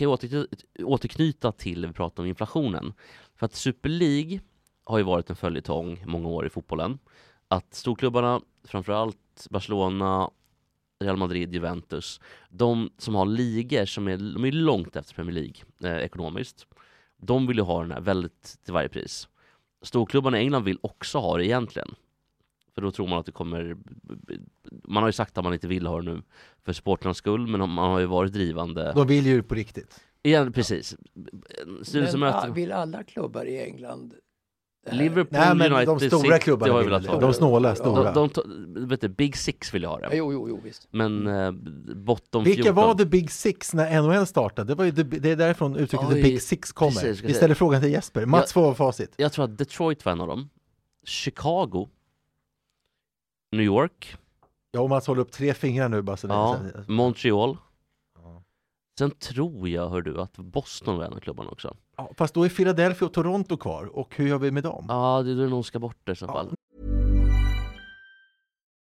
kan jag återknyta, återknyta till, vi pratade om inflationen. För att Super League har ju varit en följetong många år i fotbollen. Att storklubbarna, framförallt Barcelona, Real Madrid, Juventus, de som har ligor som är, de är långt efter Premier League eh, ekonomiskt, de vill ju ha den här väldigt till varje pris. Storklubbarna i England vill också ha det egentligen. För då tror man att det kommer... Man har ju sagt att man inte vill ha det nu för supportrarnas skull, men man har ju varit drivande. De vill ju på riktigt. Igen, precis. Men Styrelsemöte. ah, vill alla klubbar i England? Liverpool, Nej men United, de stora City klubbarna har ju vill velat det. ha De snåla, stora. De, de, vet du, Big Six vill ju ha det. jo, jo, jo, visst. Men eh, bottom Vilka 14. var the big six när NHL startade? Det, var ju the, det är därifrån uttrycket the Oj, big six kommer. precis, Vi jag ställer frågan till Jesper. Mats får facit. Jag tror att Detroit var en av dem. Chicago. New York. Ja, och Mats håller upp tre fingrar nu bara så det- Ja. så- Montreal. Ja. Sen tror jag, hör du, att Boston var en av klubbarna också. Ja, fast då är Philadelphia och Toronto kvar och hur gör vi med dem? Ja, det är nog ska bort det i så fall.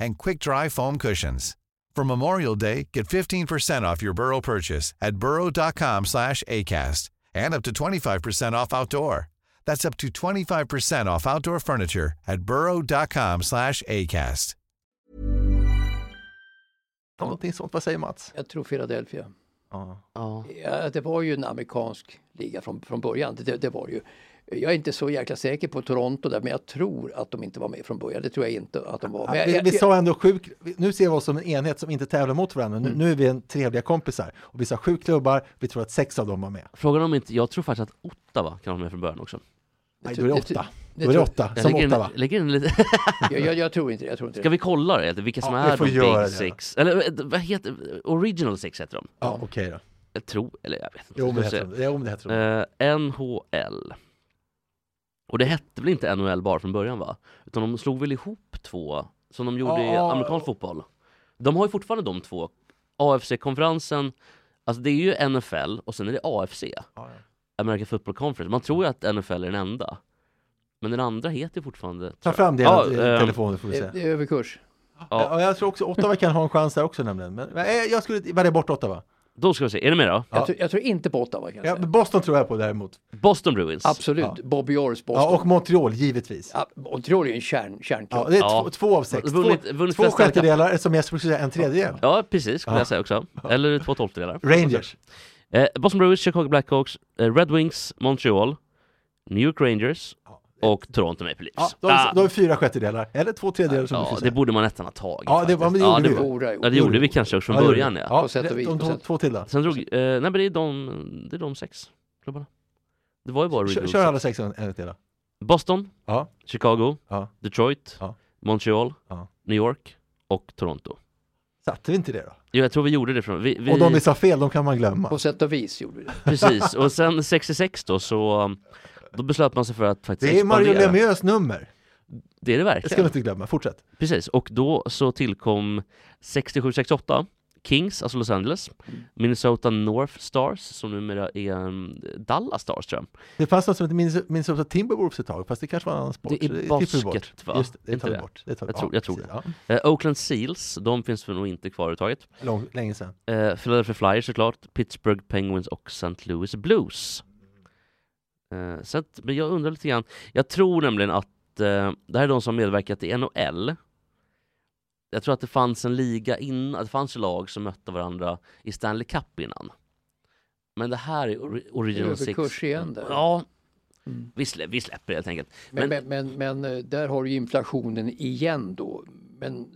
and quick-dry foam cushions. For Memorial Day, get 15% off your Burrow purchase at burrow.com slash ACAST and up to 25% off outdoor. That's up to 25% off outdoor furniture at burrow.com slash ACAST. Någonting sånt, vad säger Mats? Jag tror Philadelphia. Ja. Ja. Ja, det var ju en amerikansk liga från, från början. Det, det var ju. Jag är inte så jäkla säker på Toronto där, men jag tror att de inte var med från början. Det tror jag inte att de var. Men vi, jag, vi sa ändå sju, nu ser vi oss som en enhet som inte tävlar mot varandra. Nu, nu är vi en trevliga kompisar. Och vi sa sju klubbar, vi tror att sex av dem var med. Frågan om inte, jag tror faktiskt att Ottawa kan vara med från början också. Nej, då är det åtta. det Då är det åtta, Jag som lägger, Ottawa. in, lägger in lite... <laughs> jag, jag, jag tror inte det. Jag tror inte Ska det. vi kolla det? Vilka som Ja, är de Big det. Six? Eller eh, vad heter Original Six heter de. Ja, okej då. Jag tror, eller jag vet inte. Jo, men det heter de. Jo, det heter de. Eh, NHL. Och det hette väl inte NHL bara från början va? Utan de slog väl ihop två, som de gjorde i Ja. amerikansk fotboll. De har ju fortfarande de två. AFC-konferensen, alltså det är ju NFL och sen är det AFC. Ja, ja. American Football Conference. Man tror ju att NFL är den enda. Men den andra heter ju fortfarande... Ta fram det Ja, ehm, telefonen får vi se. Det, det är överkurs. Ja. Ja, jag tror också Ottawa kan ha en chans där också nämligen. Men men, eh, jag skulle välja bort Ottawa. Då ska vi se, är ni med då? Jag, tror- jag tror inte på Ottawa kan jag Ja, säga. Boston tror jag på däremot. Boston Bruins. Absolut, Ja. Bobby Orrs Boston. Ja, och Montreal givetvis. Ja, Montreal är ju en kärn, kärnklubb. Ja, det är Ja. två, två av sex. Två, Vunnit- vunnit två Stanley Cup. sjättedelar, som jag skulle säga en tredjedel. Ja, precis, skulle Ja. jag säga också. Eller två tolftedelar. Rangers. Eh, Boston Bruins, Chicago Blackhawks, eh, Red Wings, Montreal, New York Rangers och Toronto Maple Ja, Leafs. har vi- Ah, har vi fyra sjättedelar, eller två tredjedelar som du ja, det säga. borde man nästan ha tagit. Ja, det- ja, men det gjorde det, vi. borde- ja, det gjorde vi kanske också från Ja, det början ja. Ja, På sätt och det- vis, De två, till då. Sen drog, eh, nej men det är de, det är de sex klubbarna. Det var ju bara Kör, kör alla sex en en till då. Boston, Ja, Chicago, Ja. Detroit, Ja. Montreal, Ja. New York och Toronto. satte vi inte det då? Jo, jag tror vi gjorde det från... Vi, vi, Och de vi sa fel, de kan man glömma. På sätt och vis gjorde vi det. Precis, och sen 66 då så då beslöt man sig för att faktiskt Det är Mario expandera. Lemieux nummer. Det är det Det ska verkligen. vi inte glömma, fortsätt. Precis, och då så tillkom 67-68 Kings, alltså Los Angeles, Minnesota North Stars som numera är um, Dallas Stars tror jag. Det fanns något som Minnes- Minnesota Timberwolves ett tag, fast det kanske var en annan sport. Det är basket, va? Just det, det Inte tar vi det? bort. Det tar. Jag tror- jag tror. Ja, Eh, Oakland Seals, de finns väl nog inte kvar överhuvudtaget. lång, länge sedan. Eh, Philadelphia Flyers såklart, Pittsburgh Penguins och St. Louis Blues. Eh, så att, men jag undrar lite grann, jag tror nämligen att eh, det här är de som medverkat i NHL. Jag tror att det fanns en liga innan, det fanns lag som mötte varandra i Stanley Cup innan. Men det här är ori- Original Six. Överkurs igen där. Ja, Mm. vi, slä, vi släpper det helt enkelt. Men, Men- men, men, men, eh, där har du ju inflationen igen då. Men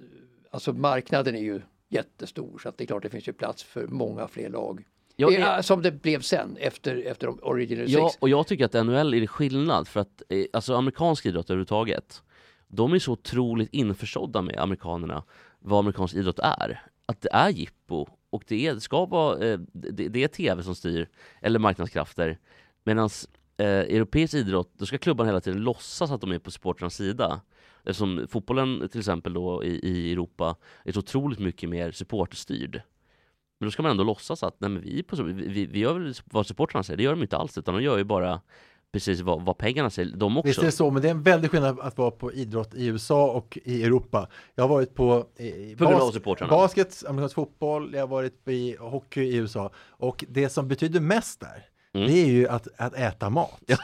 alltså marknaden är ju jättestor så att det är klart det finns ju plats för många fler lag. Jag Det är- är, som det blev sen efter, efter Original Ja, Six. och jag tycker att NHL är skillnad för att eh, alltså amerikansk idrott överhuvudtaget de är så otroligt införstådda med amerikanerna vad amerikansk idrott är. Att det är jippo och det, är, det ska vara eh, det, det är tv som styr eller marknadskrafter medan eh, europeisk idrott då ska klubban hela tiden låtsas att de är på supportrarnas sida. Eftersom fotbollen till exempel då i, i Europa är så otroligt mycket mer supporterstyrd. Men då ska man ändå låtsas att nej men vi, på, vi, vi, gör väl vad supportrarna säger, det gör de inte alls utan de gör ju bara precis vad, vad pengarna säger, de också. Visst är det så, men det är en väldig skillnad att vara på idrott i USA och i Europa. Jag har varit på av supportrarna. basket, amerikansk fotboll, jag har varit i hockey i USA. Och det som betyder mest där, Mm. det är ju att, att äta mat. <laughs> Eh,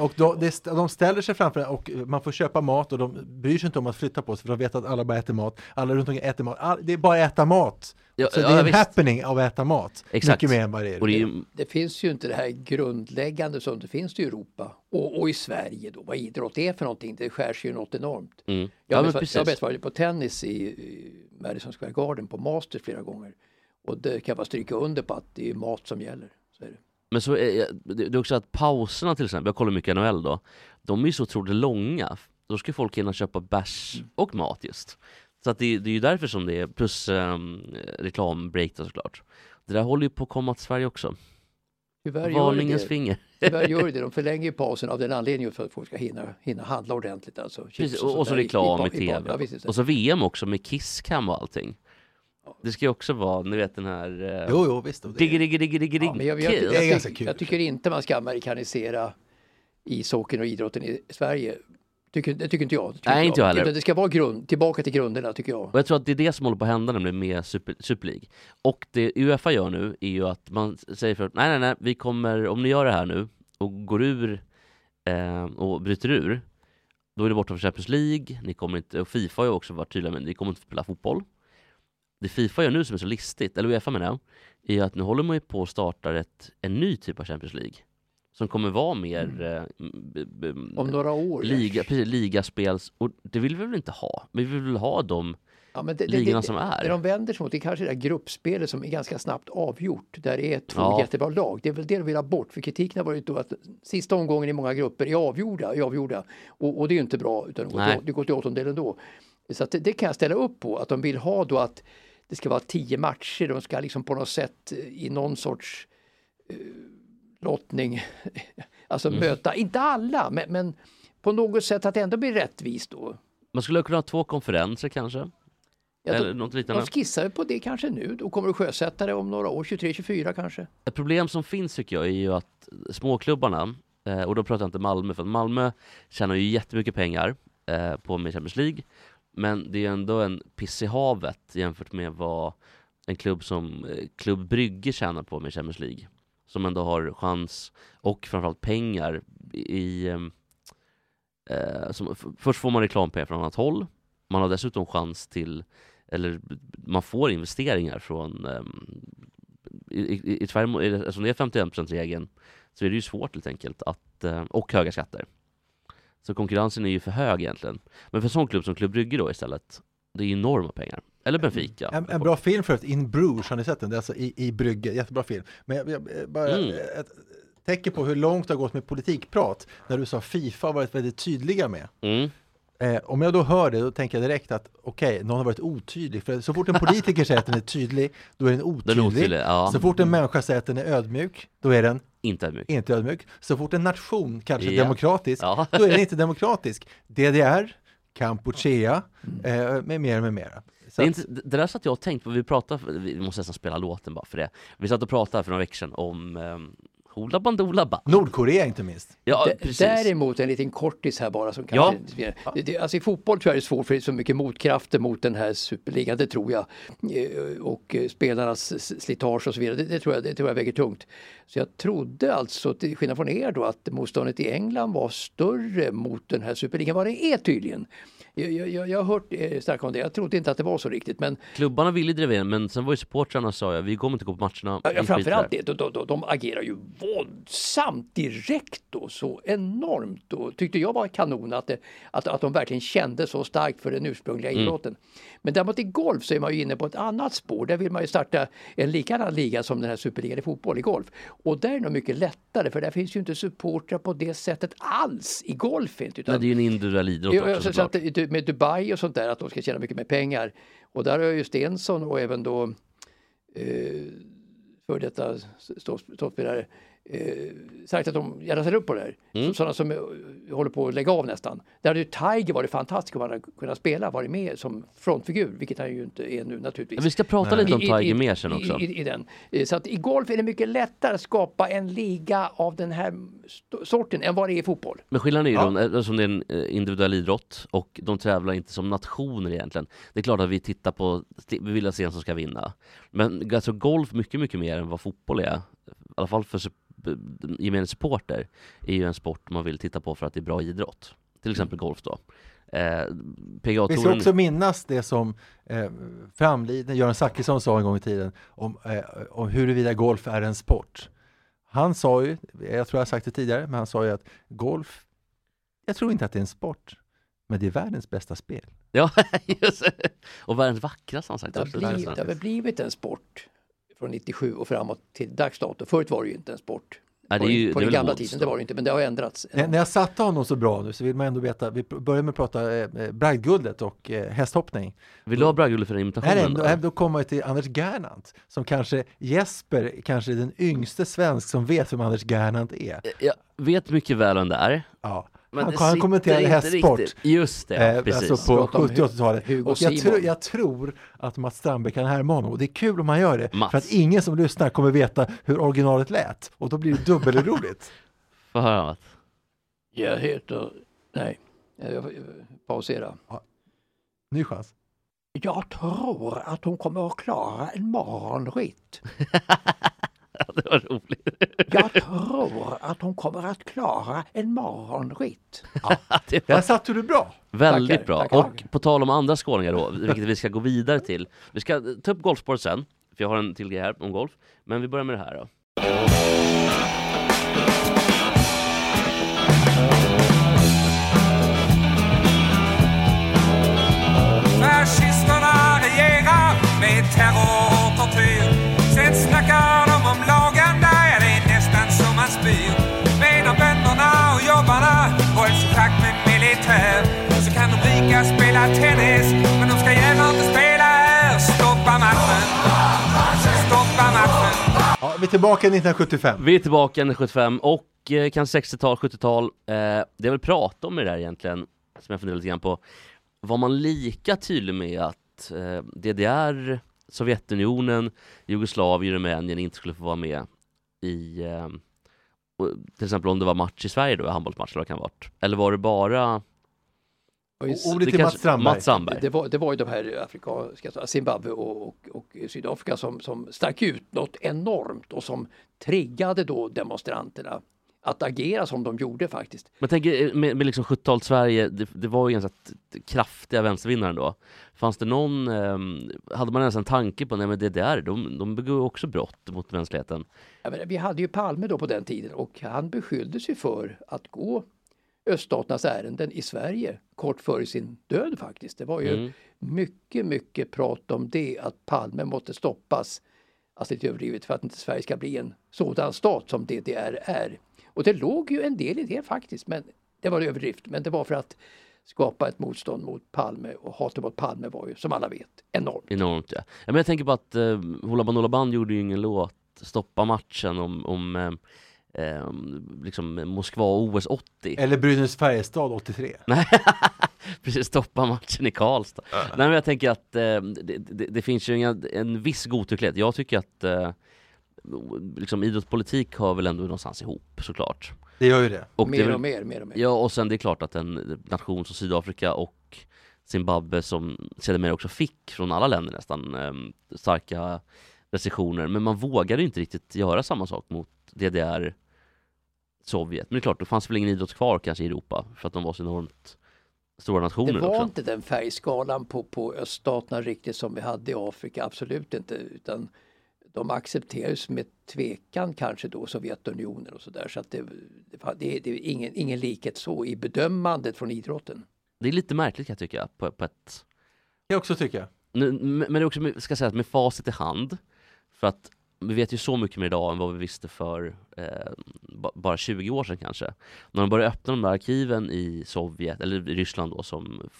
Och då, det, de ställer sig framför och man får köpa mat och de bryr sig inte om att flytta på sig för de vet att alla bara äter mat. Alla runt omkring äter mat. All, det är bara äta mat. Ja, så ja, det är en visst. happening av att äta mat. Exakt. Mycket mer än vad det är. Det ju, Det finns ju inte det här grundläggande som det finns i Europa och, och i Sverige då, vad idrott är för någonting. Det skärs ju något enormt. mm. Jag Ja har men precis. jag har varit på tennis i, i Madison Square Garden på Masters flera gånger. Och det kan jag bara stryka under på att det är mat som gäller. Men så är, det är också att pauserna till exempel, jag kollar mycket NHL då, de är ju så otroligt långa. Då ska folk hinna köpa bärs Mm. och mat just. Så att det, det är ju därför som det är, plus um, reklambreak då såklart. Det där håller ju på att komma till Sverige också. Tyvärr gör det Varningens finger. Tyvärr gör det. <laughs> De förlänger ju pausen av den anledningen för att folk ska hinna, hinna handla ordentligt. Alltså, Precis, och, och så sånt där reklam i, pa- tv. Ja, och så VM också med Kisscam och allting. Det ska ju också vara, ni vet den här... eh, Jo, jo, visst. det- Diggi, diggi, diggi, diggi, Ja, men jag, jag, jag, jag, ganska tyck- kul. jag tycker inte man ska amerikanisera ishockeyn och idrotten i Sverige. Tycker, det tycker inte jag. Det tycker Nej, inte jag heller. Det ska vara grund, tillbaka till grunderna tycker jag. Och jag tror att det är det som håller på att hända nämligen med Super, Super League. Och det Uefa gör nu är ju att man säger för nej nej nej, vi kommer, om ni gör det här nu och går ur eh, och bryter ur, då är det borta från Champions League, ni kommer inte, och Fifa har ju också varit tydliga med ni kommer inte spela fotboll. Det Fifa gör nu som är så listigt, eller Uefa menar jag, är ju att nu håller man ju på att starta ett, en ny typ av Champions League. Som kommer vara mer eh, b- b- Om några år. liga, precis, ligaspels, och det vill vi väl inte ha? Vi vill väl ha dem Ja, men det, ligorna som är. Det de vänder sig mot det är kanske det där gruppspelet som är ganska snabbt avgjort. Där det är två Ja. jättebra lag. Det är väl det de vill ha bort. För kritiken har varit då att sista omgången i många grupper är avgjorda. Är avgjorda. Och, och det är ju inte bra. Utan det går till, det går till åttondelen då. Så det, det kan jag ställa upp på. Att de vill ha då att det ska vara tio matcher, de ska liksom på något sätt eh, i någon sorts eh, lottning, <laughs> alltså möta, inte alla, men, men på något sätt att det ändå blir rättvist då. Man skulle kunna ha två konferenser kanske? Ja, Eller något liknande? de skissar på det kanske nu, då kommer du sjösätta det om några år, 23-24 kanske. Ett problem som finns tycker jag är ju att småklubbarna, eh, och då pratar jag inte Malmö, för att Malmö tjänar ju jättemycket pengar eh, på med Champions League, men det är ändå en piss i havet jämfört med vad en klubb som eh, Klubb Brygge tjänar på med Champions League. Som ändå har chans och framförallt pengar i... Ehm, eh, som, först får man reklampengar från annat håll, man har dessutom chans till, eller man får investeringar från Eh, i, i, i Sverige, eftersom det är 51%-regeln, så är det ju svårt helt enkelt att, eh, och höga skatter. Så konkurrensen är ju för hög egentligen. Men för en sån klubb som Klubb Brygge då istället, det är enorma pengar. Eller Benfica. En, en bra film förut, In Bruges, har ni sett den? Det är alltså i, i Brygge, jättebra film. Men jag, jag, jag- bara Mm. ett tecken på hur långt det har gått med politikprat, när du sa Fifa har varit väldigt tydliga med. Mm. Eh, om jag då hör det, då tänker jag direkt att okej, någon har varit otydlig. För så fort en politiker säger att den är tydlig, då är den otydlig. Den otydlig, ja. Så fort en människa säger att den är ödmjuk, då är den Inte ödmjuk. inte ödmjuk. Så fort en nation kanske är Ja. demokratisk, Ja. då är den inte demokratisk. DDR, Kampuchea, eh, med mera, med mera. Så Det, inte, det där satt jag och tänkte på, vi pratade, vi måste nästan spela låten bara för det. Vi satt och pratade för några veckor sedan om um, Hoola Bandoola Ba. Nordkorea inte minst. Ja, D- precis. Däremot en liten kortis här bara som kanske... Det, det, alltså i fotboll tror jag det är svårt för det är så mycket motkrafter mot den här superligan, det tror jag. Eh, Och eh, spelarnas slitage och så vidare, det, det, tror jag, det tror jag väger tungt. Så jag trodde alltså, till skillnad från er då, att motståndet i England var större mot den här superligan, vad det är tydligen. Jag, jag, jag har hört eh, om det, jag trodde inte att det var så riktigt men Klubbarna ville driva in, men sen var ju supportrarna sa jag, vi kommer inte gå på matcherna. Ja, framförallt där." det, de, de, de agerar ju våldsamt direkt och så enormt och tyckte jag var kanon att, det, att, att de verkligen kände så starkt för den ursprungliga Mm. idrotten. Men däremot i golf så är man ju inne på ett annat spår. Där vill man ju starta en likadan liga som den här superligan i fotboll i golf. Och där är det nog mycket lättare för där finns ju inte supportrar på det sättet alls i golf. Inte, utan Nej, det är ju en individuell idrott också så, så att, med Dubai och sånt där, att de ska tjäna mycket mer pengar. Och där har ju Stensson och även då eh, för detta stoppspelare eh, sagt att de gärna ställer upp på det här. Mm. Så, sådana som eh, håller på att lägga av nästan. Där hade ju Tiger varit fantastisk om han hade kunnat spela, varit med som frontfigur, vilket han ju inte är nu naturligtvis. Vi ska prata lite om Tiger mer sen också. I, i, i den. Eh, Så att i golf är det mycket lättare att skapa en liga av den här sorten än vad det är i fotboll. Men skillnaden är ju Ja. då, eftersom det är en eh, individuell idrott och de tävlar inte som nationer egentligen. Det är klart att vi tittar på, vi vill se en som ska vinna. Men alltså golf mycket, mycket mer än vad fotboll är. I alla fall för gemene supporter är ju en sport man vill titta på för att det är bra idrott. Till exempel golf då. Eh, Vi ska också minnas det som eh, framliden Göran Zachrisson sa en gång i tiden om, eh, om huruvida golf är en sport. Han sa ju, jag tror jag har sagt det tidigare, men han sa ju att golf, jag tror inte att det är en sport, men det är världens bästa spel. ja, <laughs> just det. Och världens vackraste har han sagt Det har, blivit, det har väl blivit en sport från 97 och framåt till dags dato. Förut var det ju inte en sport. Ja, det på är ju- på den gamla tiden, då. det var det inte, men det har ändrats. När när jag satte honom så bra nu så vill man ändå veta, vi börjar med att prata eh, eh, bragdguldet och eh, hästhoppning. Vill du ha bragdguldet för den imitationen? Här, är, då? här då kommer man till Anders Gernandt, som kanske Jesper, kanske är den yngste svensk som vet vem Anders Gernandt är. Jag vet mycket väl vem det är. Ja. Men han, han kommenterade hästsport. riktigt. Just det, ja, Eh, precis. alltså på Prata om 70 och 80-talet. Hugo Och jag, Simon. tror- jag tror att Mats Strandberg kan härma honom och det är kul om han gör det. Mats. För att ingen som lyssnar kommer veta hur originalet lät och då blir det dubbelroligt. <laughs> Få höra Mats. Jag heter... Nej, jag pausera. Ny chans. Jag tror att hon kommer att klara en morgonritt. <laughs> Ja, det var roligt. Jag att hon kommer att klara en morgonritt. <laughs> det var Där satte du bra. väldigt Tackar, bra. tackar. Och på tal om andra skåningar då, vilket vi ska gå vidare till. Vi ska ta upp golfspåret sen, för jag har en till grej här om golf. Men vi börjar med det här då. Fascisterna regerar med terror och tortyr. ska spela tennis, men de ska gärna inte spela här. Stoppa matchen! Stoppa matchen! Ja, vi är tillbaka 1975. Vi är tillbaka 1975 och eh, kanske 60-tal, 70-tal. Eh, det jag vill prata om med det där egentligen, som jag funderar lite grann på. Var man lika tydlig med att eh, DDR, Sovjetunionen, Jugoslavien, Rumänien inte skulle få vara med i eh, till exempel om det var match i Sverige då, handbollsmatch eller vad det kan ha varit. Eller var det bara Ordet det till Mats Strandberg. Mats Strandberg. Det var, det var ju de här afrikanska, Zimbabwe och, och, och Sydafrika som, som stack ut något enormt och som triggade då demonstranterna att agera som de gjorde faktiskt. Men tänk eh, med, med liksom 70-talet Sverige, det, det var ju ganska kraftiga vänstervinnare då. Fanns det någon, ehm, hade man ens en tanke på, nej men DDR, de, de begår också brott mot mänskligheten. Menar, vi hade ju Palme då på den tiden och han beskylldes ju för att gå öststaternas ärenden i Sverige kort före sin död faktiskt. Det var ju Mm. mycket, mycket prat om det att Palme måste stoppas, alltså lite överdrivet, för att inte Sverige ska bli en sådan stat som DDR är. Och det låg ju en del i det faktiskt, men det var överdrift. Men det var för att skapa ett motstånd mot Palme och hatet mot Palme var ju som alla vet enormt. Enormt ja. ja men jag tänker på att eh, Hoola Bandoola Band gjorde ju ingen låt, Stoppa matchen om, om eh, eh, liksom Moskva OS 80. Eller Brynäs-Färjestad 83. <laughs> Nej, precis, stoppa matchen i Karlstad. Nej men jag tänker att eh, det, det, det finns ju en, en viss godtycklighet. Jag tycker att eh, liksom idrottspolitik hör väl ändå någonstans ihop såklart. Det gör ju det. Och det mer väl- och mer, mer och mer. Ja och sen det är klart att en nation som Sydafrika och Zimbabwe som sedermera också fick från alla länder nästan eh, starka restriktioner men man vågade ju inte riktigt göra samma sak mot DDR Sovjet. Men det är klart, det fanns väl ingen idrott kvar kanske i Europa för att de var så enormt stora nationer Det var också. inte den färgskalan på, på öststaterna riktigt som vi hade i Afrika, absolut inte. Utan de accepterades med tvekan kanske då Sovjetunionen och sådär. Så att det, det, det, det är ingen, ingen likhet så i bedömandet från idrotten. Det är lite märkligt kan jag tycka på, på ett Jag också tycker. Nu, men det är också, ska säga, med facit i hand. För att vi vet ju så mycket mer idag än vad vi visste för eh, ba- bara 20 år sedan kanske. När de började öppna de där arkiven i Sovjet, eller i Ryssland då som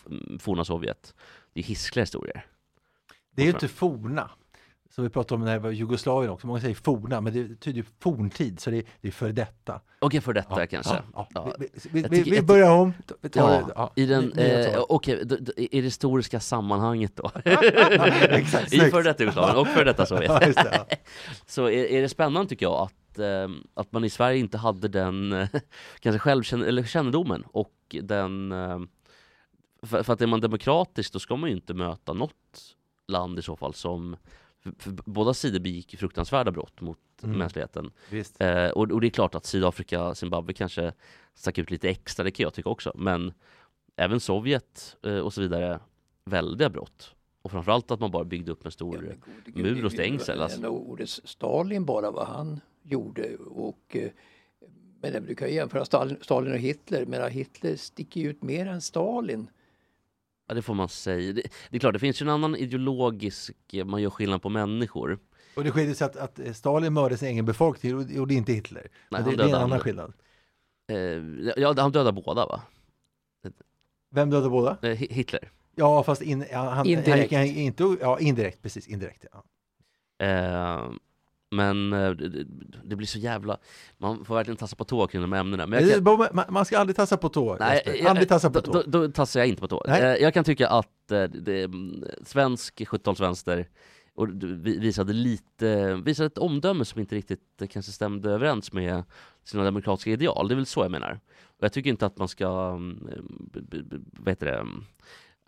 forna Sovjet. Det är hiskliga historier. Det är ju inte forna. Som vi pratade om när det var Jugoslavien också. Många säger forna, men det betyder ju forntid, så det är, det är före detta. Okej, för detta kanske. Ja, ja. Ja. Vi, vi, vi, vi börjar om. Tar Ja, ja, i den, eh, okej, d- i det historiska sammanhanget då. <laughs> Exakt, I före detta Jugoslavien och före detta Sovjet. <laughs> Ja, ja. <laughs> Så är, är det spännande tycker jag att, eh, att man i Sverige inte hade den eh, kanske självkänn eller kännedomen och den eh, för, för att är man demokratisk då ska man ju inte möta något land i så fall som för, båda sidor begick fruktansvärda brott mot Mm. mänskligheten. Eh, och, och det är klart att Sydafrika, Zimbabwe kanske stack ut lite extra, det kan jag tycka också. Men även Sovjet eh, och så vidare, väldiga brott. Och framförallt att man bara byggde upp en stor Ja, gode mur och stängsel. Alltså. det- ordet Stalin bara vad han gjorde och eh, men du kan ju jämföra Stalin, Stalin och Hitler, men Hitler sticker ut mer än Stalin. Ja, det får man säga. Det, det är klart, det finns ju en annan ideologisk, man gör skillnad på människor. Och det skiljer sig att, att Stalin mördade sin egen befolkning och gjorde inte Hitler. Han det, det är en annan skillnad. Eh, ja, han dödade båda va? Vem dödade båda? Eh, Hi- Hitler. Ja, fast in, ja, han, Indirekt. Han, han, inte, ja, indirekt, precis, indirekt. Ja. Eh, men eh, det, blir så jävla, man får verkligen tassa på tå kring de här ämnena. Men Det kan- man, man ska aldrig tassa på tå. Nej, jag- aldrig tassa på då, tå. då, då tassar jag inte på tå. Nej. Eh, Jag kan tycka att eh, det, mm, svensk 70-talsvänster och du- vi- visade lite, visade ett omdöme som inte riktigt eh, kanske stämde överens med sina demokratiska ideal. Det är väl så jag menar. Och jag tycker inte att man ska, mm, vad heter det, mm,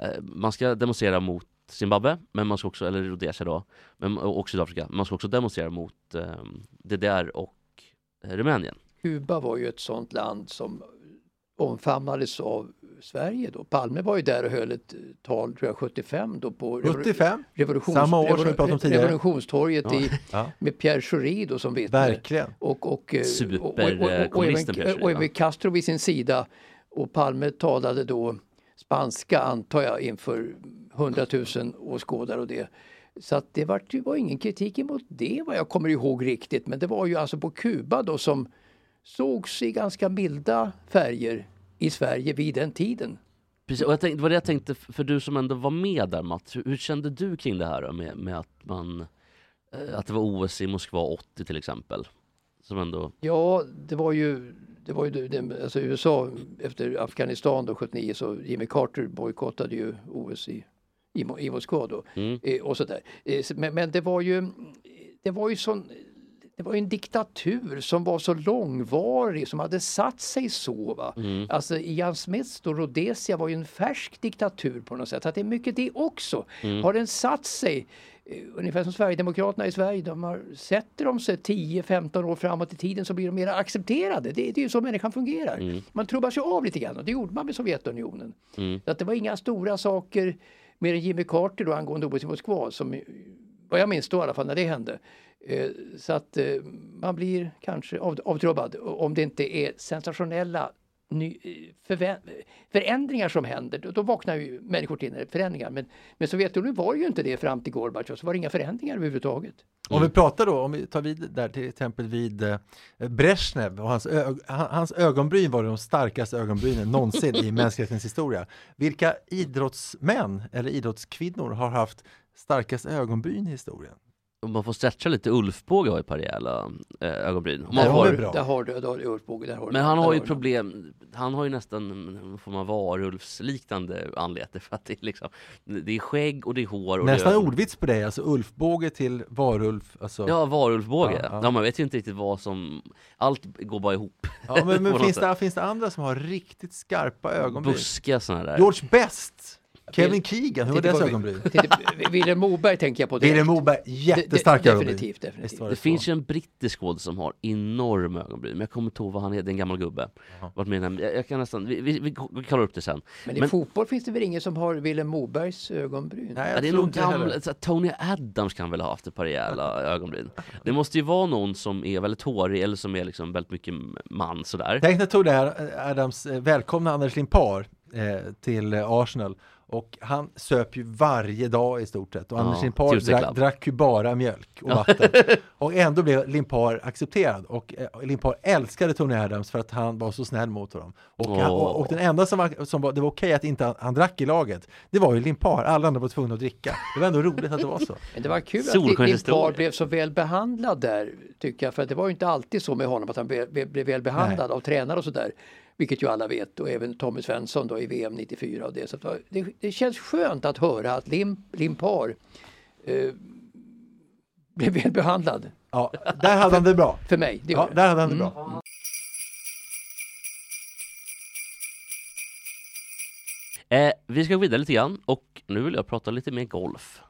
eh, man ska demonstrera mot Zimbabwe, men man ska också, eller Rhodesia då, men, och Sydafrika, man ska också demonstrera mot eh, DDR och eh, Rumänien. Kuba var ju ett sånt land som omfamnades av Sverige då. Palme var ju där och höll ett tal, tror jag, 75 då på revo- 75? revolutions, Samma år som vi pratade om tidigare. Revolutionstorget i, Ja. med Pierre Schori då som vittne. Verkligen. Och, och, eh, Super, och, och, och, och, eh, kommunisten även, Pierre Schori, och även? Castro vid sin sida. Och Palme talade då spanska antar jag inför 100 000 åskådare och det. Så att det var, det var ingen kritik emot det vad jag kommer ihåg riktigt. Men det var ju alltså på Kuba då som sågs i ganska milda färger i Sverige vid den tiden. Precis, och jag tänkte, det var det jag tänkte, för du som ändå var med där Mats, hur, hur kände du kring det här då, med, med att man Eh, Att det var OS i Moskva 80 till exempel. Som ändå, Ja, det var ju, det var ju det, det, alltså USA efter Afghanistan då 79 så Jimmy Carter bojkottade ju OS i, i, Mo- i Moskva då. mm. Eh, och sådär. Eh, men, men det var ju, det var ju sån det var en diktatur som var så långvarig, som hade satt sig så. Va? Mm. Alltså Ian Smiths då, Rhodesia var ju en färsk diktatur på något sätt. Att det är mycket det också. Mm. Har den satt sig, eh, ungefär som Sverigedemokraterna i Sverige, de har, sätter de sig 10-15 år framåt i tiden så blir de mer accepterade. Det, det är ju så människan fungerar. Mm. Man trubbas ju av lite grann och det gjorde man med Sovjetunionen. Mm. Så att det var inga stora saker mer än Jimmy Carter då angående OS i Moskva som vad jag minns då i alla fall när det hände. Eh, så att eh, man blir kanske avtrubbad om det inte är sensationella ny, förändringar som händer. Då, då vaknar ju människor till förändringar. Men, men Sovjetunionen var ju inte det fram till Gorbatjov, så var det inga förändringar överhuvudtaget. Om vi pratar då, om vi tar vid där till exempel vid eh, Brezhnev och hans, ö- han- hans ögonbryn var de starkaste ögonbrynen någonsin i <laughs> mänsklighetens historia. Vilka idrottsmän eller idrottskvinnor har haft starkast ögonbryn i historien? Om man får stretcha lite, Ulfbåge har ju ett par rejäla eh, ögonbryn. Om Där man har får, bra. Där har du, där har du Ulf Båge, där har du men han där har ju problem, han har ju nästan form av varulvsliknande anlete för att det är liksom, det är skägg och det är hår och Nästan det är, ordvits på dig, alltså Ulfbåge till varulv. Alltså. Ja, varulvsbåge. Ja, Ja, ja. man vet ju inte riktigt vad som, allt går bara ihop. Ja, men, men <laughs> finns, det, finns det andra som har riktigt skarpa ögonbryn? Buskiga sådana där. George Best, Kevin Keegan, hur var på- ögonbryn? Willem Moberg tänker jag på. Willem Moberg, jättestarka ögonbryn. Definitivt, definitivt. Det så. finns ju en brittisk skåd som har enorma ögonbryn, men jag kommer inte ihåg vad han heter, det är en gammal gubbe. Varit med i jag, jag kan nästan, vi, vi, vi, vi kollar upp det sen. Men i Men- fotboll finns det väl ingen som har Willem Mobergs ögonbryn? Nej, jag det är det så här, Tony Adams kan väl ha haft ett par rejäla ögonbryn. Det måste ju vara någon som är väldigt hårig eller som är liksom väldigt mycket man sådär. Tänk när Tony Adams eh, välkomna Anders Limpar eh, till Arsenal och han söp ju varje dag i stort sett. Och Ja, Anders Limpar drack, drack ju bara mjölk och vatten. <laughs> Och ändå blev Limpar accepterad. Och eh, Limpar älskade Tony Adams för att han var så snäll mot honom. Och, han, och, och den enda som var, som var det var okej att inte han, han drack i laget det var ju Limpar, alla andra var tvungna att dricka. Det var ändå roligt att det var så. <laughs> Men det var kul att. Limpar blev så väl behandlad där, tycker jag. För att det var ju inte alltid så med honom att han blev, blev väl behandlad av tränare och sådär. Vilket ju alla vet och även Tommy Svensson då i VM 94 och det. Så det, det, känns skönt att höra att Lim, Limpar eh, blev väl behandlad. ja, där hade han det bra För mig. Det ja, där hade han det bra Eh, vi ska gå vidare lite grann och nu vill jag prata lite mer golf.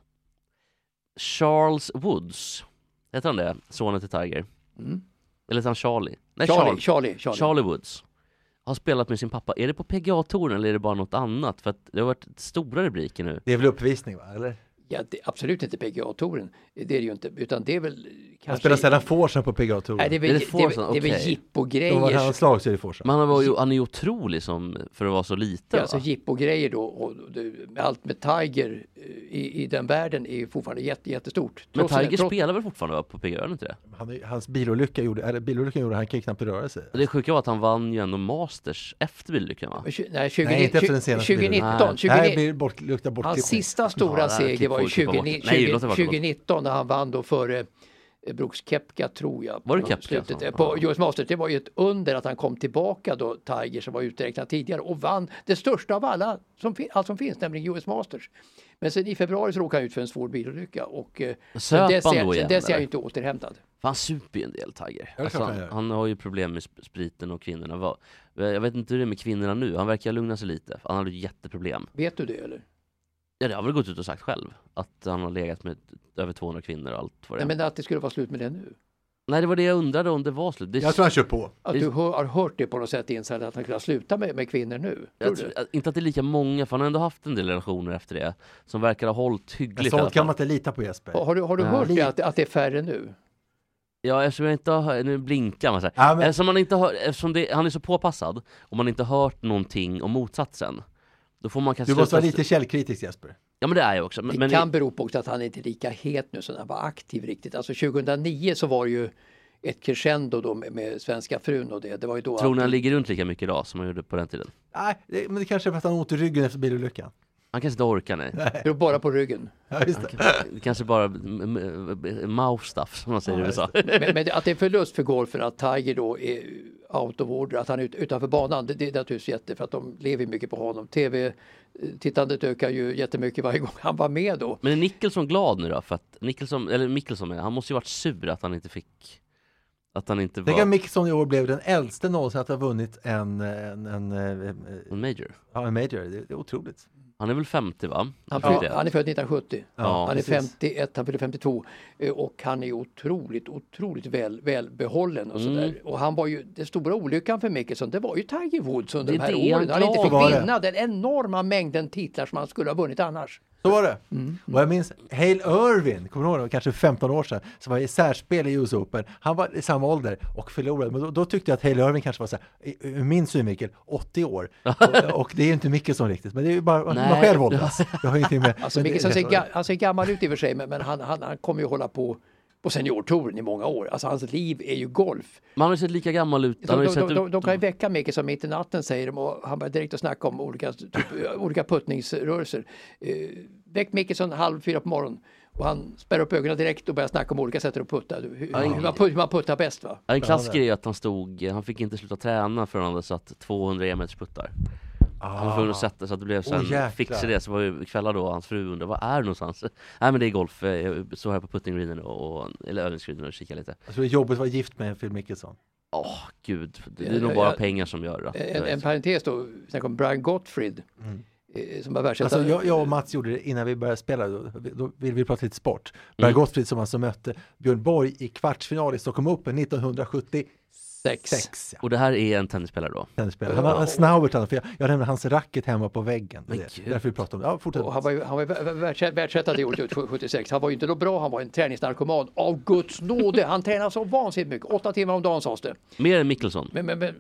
Charles Woods, heter han det? Sonen till Tiger? Mm. Eller heter han Charlie? Nej, Charlie, Charles. Charlie, Charlie. Charlie Woods har spelat med sin pappa. Är det på PGA-touren eller är det bara något annat? För att det har varit stora rubriker nu. det är väl uppvisning va, eller? Ja, det, absolut inte PGA-touren. Det är det ju inte. Utan det är väl kanske... Han spelar sällan forsen på PGA-touren Nej, det är väl, Är det det är, väl- Forsen? det är väl jippogrejer. Om har slag så är det forsen Men han, var ju, han är ju otrolig som, för att vara så liten. Ja, va? alltså jippogrejer då och det, allt med Tiger eh, i, i den världen är ju fortfarande jätte, jättestort. Men Tiger trots- spelar väl fortfarande va, på PGA, han inte det? Han, hans bilolycka gjorde, eller bilolyckan gjorde han kan ju knappt röra sig. Det sjuka var att han vann ju ändå Masters efter bilolyckan va? Men Nej, 20, Nej, inte efter den senaste 2019. bilden. 20, Det här blir bort, luktar hans sista stora det seger var ju klipper- klipper 20, bort. Nej, 20, låt det vara, låt. 2019 när han vann då före eh, Brooks Koepka tror jag. Var det på Koepka slutet. Eh, På. US Masters. Det var ju ett under att han kom tillbaka då, Tiger som var uträknad tidigare och vann det största av alla som, allt som finns, nämligen US Masters. Men sen i februari så råkade han ut för en svår bilolycka och eh, Söp sen dess, han då igen, sen dess är han eller? ju inte återhämtad. För han super ju en del Tiger. Alltså, han han, har ju problem med sp- spriten och kvinnorna. Jag vet inte hur det är med kvinnorna nu. Han verkar lugna sig lite. Han hade ju jätteproblem. Vet du det eller? Ja, det har väl gått ut och sagt själv. Att han har legat med över 200 kvinnor och allt vad det Nej, är. men att det skulle vara slut med det nu. Nej, det var det jag undrade om det var slut. Det, Jag tror han kör på. Att du hör, har hört det på något sätt insidan att han skulle ha slutat med, med kvinnor nu? Tror tror, inte att det är lika många, för han har ändå haft en del relationer efter det. Som verkar ha hållit hyggligt sånt kan fall. man inte lita på Jesper. Har, du, har du Ja. hört det, att, att det är färre nu? Ja, eftersom jag inte har nu blinkar man så här. Ja, men- Eftersom, man inte har, eftersom det, han är så påpassad och man inte har hört någonting om motsatsen. Då får man kanske Du måste vara lite källkritisk Jesper. Ja men det är jag också. Men, Det men kan bero på också att han inte är lika het nu som han var aktiv riktigt. Alltså 2009 så var det ju ett crescendo då med, med svenska frun och det. Det var ju då tror ni han ligger runt lika mycket idag som han gjorde på den tiden? Nej, det, men det kanske är för att han har ont i ryggen efter bilolyckan. Han kanske inte orkar nej. Det är bara på ryggen. Ja. Det kanske bara mouth stuff som man säger i USA. Men, men <laughs> att det är förlust för golfen att Tiger då är out of order, att han är ut, utanför banan, det, det är naturligtvis jätte för att de lever mycket på honom. TV-tittandet ökar ju jättemycket varje <laughs> gång han var med då. Men är Nicholson glad nu då? För att Nicholson, eller Mickelson han måste ju varit sur att han inte fick Att han inte Tänk var att Mickelson i år blev den äldste någonsin att ha vunnit en, en, en, en, en major. ja, en major. Det, det är otroligt. Han är väl 50 va? Han, fyll, det. han är född 1970. Ja, han är precis. 51, han fyller 52 eh, och han är otroligt, otroligt väl, välbehållen och Mm. sådär. Och han var ju, den stora olyckan för Mickelson, det var ju Tiger Woods under Det de är här åren. Han inte fick vinna den enorma mängden titlar som han skulle ha vunnit annars. Så var det. Mm. Och jag minns Hale Irvin, kommer du ihåg det? Kanske 15 år sedan, som var i särspel i US Open. Han var i samma ålder och förlorade. Men då, då tyckte jag att Hale Irvin kanske var så här, ur min synvinkel, 80 år. <laughs> och, och det är ju inte Mickelson riktigt, men det är ju bara man Nej. själv åldras. <laughs> Jag har ingenting med... Alltså men det- Mickelson ser, ga, han ser gammal ut i och för sig men, men han, han, han kommer ju hålla på på seniortouren i många år. Alltså hans liv är ju golf. Men han har ju sett lika gammal ut. De, de, de, de, kan ju väcka Mickelson mitt i natten säger de och han börjar direkt att snacka om olika, typ, <laughs> olika puttningsrörelser. Eh, väck Mickelson halv fyra på morgonen och han spärrar upp ögonen direkt och börjar snacka om olika sätt att putta. Hur, Ja, hur, man, hur man puttar bäst va? En klassiker är att han stod, han fick inte sluta träna förrän han hade satt 200 e-meters puttar. Han var tvungen att sätta så att det blev så Åh, en jäklar. fix i det, så var ju kvällar då hans fru undrade, vad är det någonstans? Nej men det är golf, Eh, jag står här på puttingreenen och, eller övningsgreenen och kikar lite. Jag tror det är jobbigt att vara gift med Phil Mickelson. Åh gud, det är Ja, nog bara ja. pengar som gör det. En, en parentes då, sen kom Brian Gottfried eh, som var världsetta. Alltså jag, jag och Mats gjorde det innan vi började spela, då, då vill vi prata lite sport. Berg Mm. Gottfried som alltså mötte Björn Borg i kvartsfinal i Stockholm Open 1976. Sex. ja. Och det här är en tennisspelare då? Tennisspelare. Han har en snaubert, han, för jag, jag nämnde hans racket hemma på väggen. Det är därför vi pratar om det. Ja, fortsätt. Och han var ju, han var världsetta det året, 76. Han var ju inte då bra, han var en träningsnarkoman. Av Guds nåde. Han tränade så vansinnigt mycket. Åtta timmar om dagen sades det. Mer än Mickelson? Men, men, men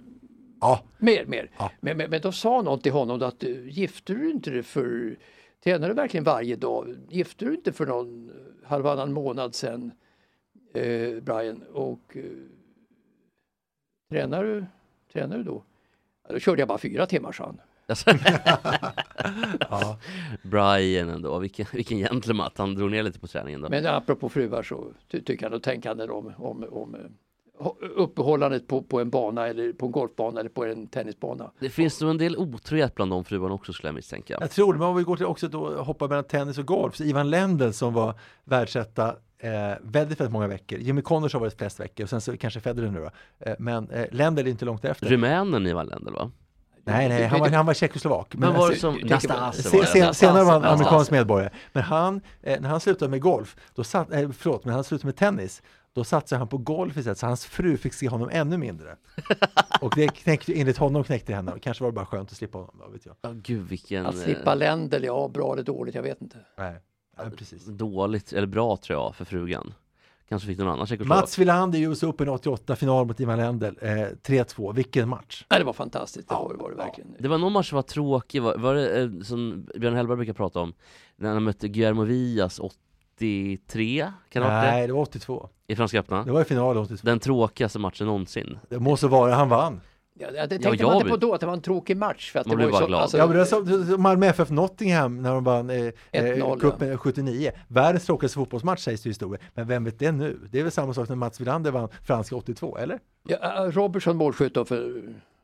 Ja, Mer, mer. Ja. Men, men, men då sa någon till honom att gifter du inte dig för, tränar du verkligen varje dag? Gifter du inte för någon halvannan månad sedan, eh, Brian? Och eh, tränar, du, tränar du då? Ja, då körde jag bara fyra timmar, sa han. <laughs> Ja. Brian ändå, vilken, vilken gentleman att han drog ner lite på träningen då. Men apropå fruar så ty, tycker han och tänker han om, om, om eh, uppehållandet på, på en bana eller på en golfbana eller på en tennisbana. Det finns nog en del otrohet bland de fruarna också skulle jag misstänka. Jag tror det, men om vi går till också då hoppa mellan tennis och golf, så Ivan Lendl som var världsetta eh, väldigt, väldigt många veckor. Jimmy Connors har varit flest veckor och sen så kanske Federer nu då. Eh, men eh, Lendl är inte långt efter. Rumänen i Valländer va? nej, nej, han var, han var tjeckoslovak. Men var det alltså, som, Nastase sen, senare var han amerikansk medborgare. Men han, eh, när han slutade med golf, då satt, eh, förlåt, men han slutade med tennis, då satsade han på golf istället, så hans fru fick se honom ännu mindre. <laughs> Och det knäckte, enligt honom knäckte det henne, kanske var det bara skönt att slippa honom, vad vet jag. Ja gud vilken Att slippa länder, ja bra eller dåligt, jag vet inte. Nej, ja, precis. eh, dåligt, eller bra tror jag för frugan. Kanske fick någon annan tjeckoslovak. Mats Wilander i US Open 88, final mot Ivan Lendl, eh, 3-2, vilken match! Nej, det var fantastiskt, det var, var det verkligen. Det var någon match som var tråkig, var, var det eh, som Björn Hellberg brukar prata om, när han mötte Guillermo Villas 83, kan det? Nej, det var 82. I Franska öppna? Det var i finalen 82. Den tråkigaste matchen någonsin. Det må så vara, han vann. Ja, det tänkte Ja, man jag inte på då, att det var en tråkig match. För att Man det var bara så, glad. Alltså, Ja, men det var som Malmö FF Nottingham när de vann eh, eh, 1-0, cupen 79. Världens tråkigaste fotbollsmatch sägs det i historien. Men vem vet det nu? Det är väl samma sak när Mats Wilander vann franska 82, eller? ja, äh, Robertson målskytt för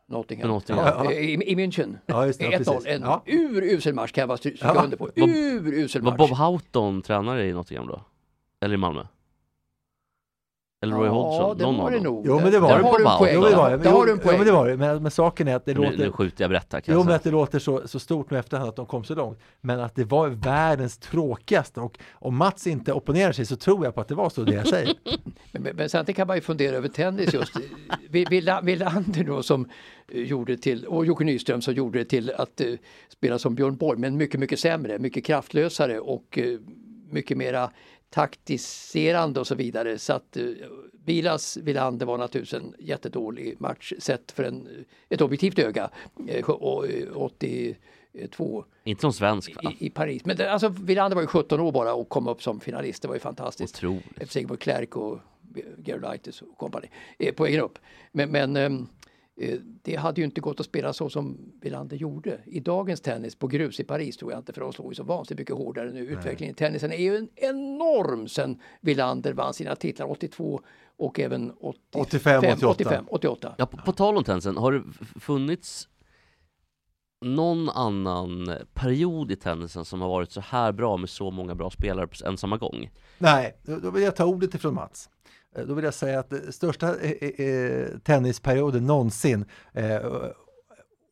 Nottingham. För Nottingham. Ja, ja. Eh, I, I München. Ja, just det, ja, 1-0. precis. En Ja. urusel match kan jag bara stry- stryka Ja. under på. Var- Urusel Var match. Bob Houghton tränare i Nottingham då? Eller i Malmö? Eller Roy Hodgson? Ja, det Någon var av det dem. nog. Jo, men det var Där det. har du en poäng. Jo, men det var det. Där har du en Jo, men poäng. det var det. Men, men saken är att det Nu, nu låter... skjuter jag berätta kan Jo, men att det låter så, så stort nu efterhand att de kom så långt. Men att det var världens tråkigaste. Och om Mats inte opponerar sig så tror jag på att det var så det jag <laughs> säger. Men, men, men samtidigt kan man ju fundera över tennis just. Wilander då som eh, gjorde till, och Jocke Nyström som gjorde det till att eh, spela som Björn Borg, men mycket, mycket sämre, mycket kraftlösare och eh, mycket mera taktiserande och så vidare. Så att eh, Vilas Wilander var naturligtvis en jättedålig match sett för en, ett objektivt öga. Eh, och, eh, 82 Inte som svensk va? i, i Paris. Men det, alltså Wilander var ju 17 år bara och kom upp som finalist. Det var ju fantastiskt. Otroligt. Efter seger mot Clerc och Gerolaitis och kompani eh, på egen upp. Men, men ehm, Eh, Det hade ju inte gått att spela så som Wilander gjorde i dagens tennis på grus i Paris tror jag inte för de slår ju så vansinnigt mycket hårdare nu. Utvecklingen i tennisen är ju en enorm sen Wilander vann sina titlar 82 och även 85, 85, 88. 85, 88. Ja, på, på tal om tennisen, har det funnits någon annan period i tennisen som har varit så här bra med så många bra spelare på en samma gång? Nej, då då vill jag ta ordet ifrån Mats. Eh, Då vill jag säga att den största eh, eh, tennisperioden någonsin, eh,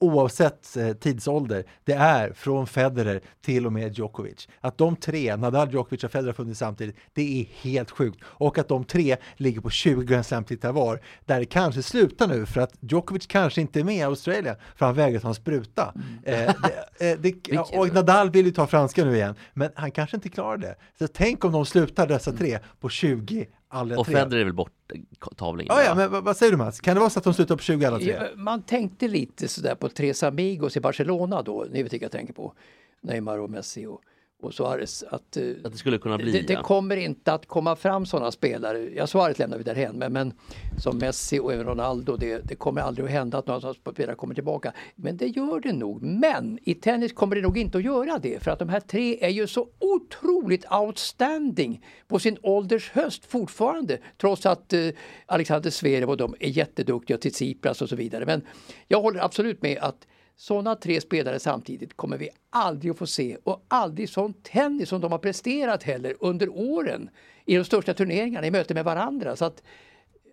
oavsett eh, tidsålder, det är från Federer till och med Djokovic. Att de tre, Nadal, Djokovic och Federer har funnits samtidigt, det är helt sjukt. Och att de tre ligger på 20 Grand Slam-titlar var, där det kanske slutar nu för att Djokovic kanske inte är med i Australien för han vägrar ta en spruta. Eh, det, eh, det, <laughs> och Nadal vill ju ta franska nu igen, men han kanske inte klarar det. Så tänk om de slutar dessa tre på 20 alla Och tre. Federer är väl borttavlingen? Ja, ja, va? men vad, vad säger du Mats? Kan det vara så att de slutar på 20 alla tre? Ja, man tänkte lite sådär på Tres Amigos i Barcelona då, ni vet vilka jag tänker på. Neymar och Messi och, och Suarez. Att, eh, Att det skulle kunna bli det, det ja. kommer inte att komma fram sådana spelare. Ja, Suarez lämnar vi därhen, men, men som Messi och även Ronaldo, det, det kommer aldrig att hända att några sådana spelare kommer tillbaka. Men det gör det nog. Men i tennis kommer det nog inte att göra det, för att de här tre är ju så otroligt outstanding på sin ålders höst fortfarande, trots att eh, Alexander Zverev och de är jätteduktiga, till Tsipras och så vidare. Men jag håller absolut med att sådana tre spelare samtidigt kommer vi aldrig att få se och aldrig sån tennis som de har presterat heller under åren i de största turneringarna i möte med varandra. Så att,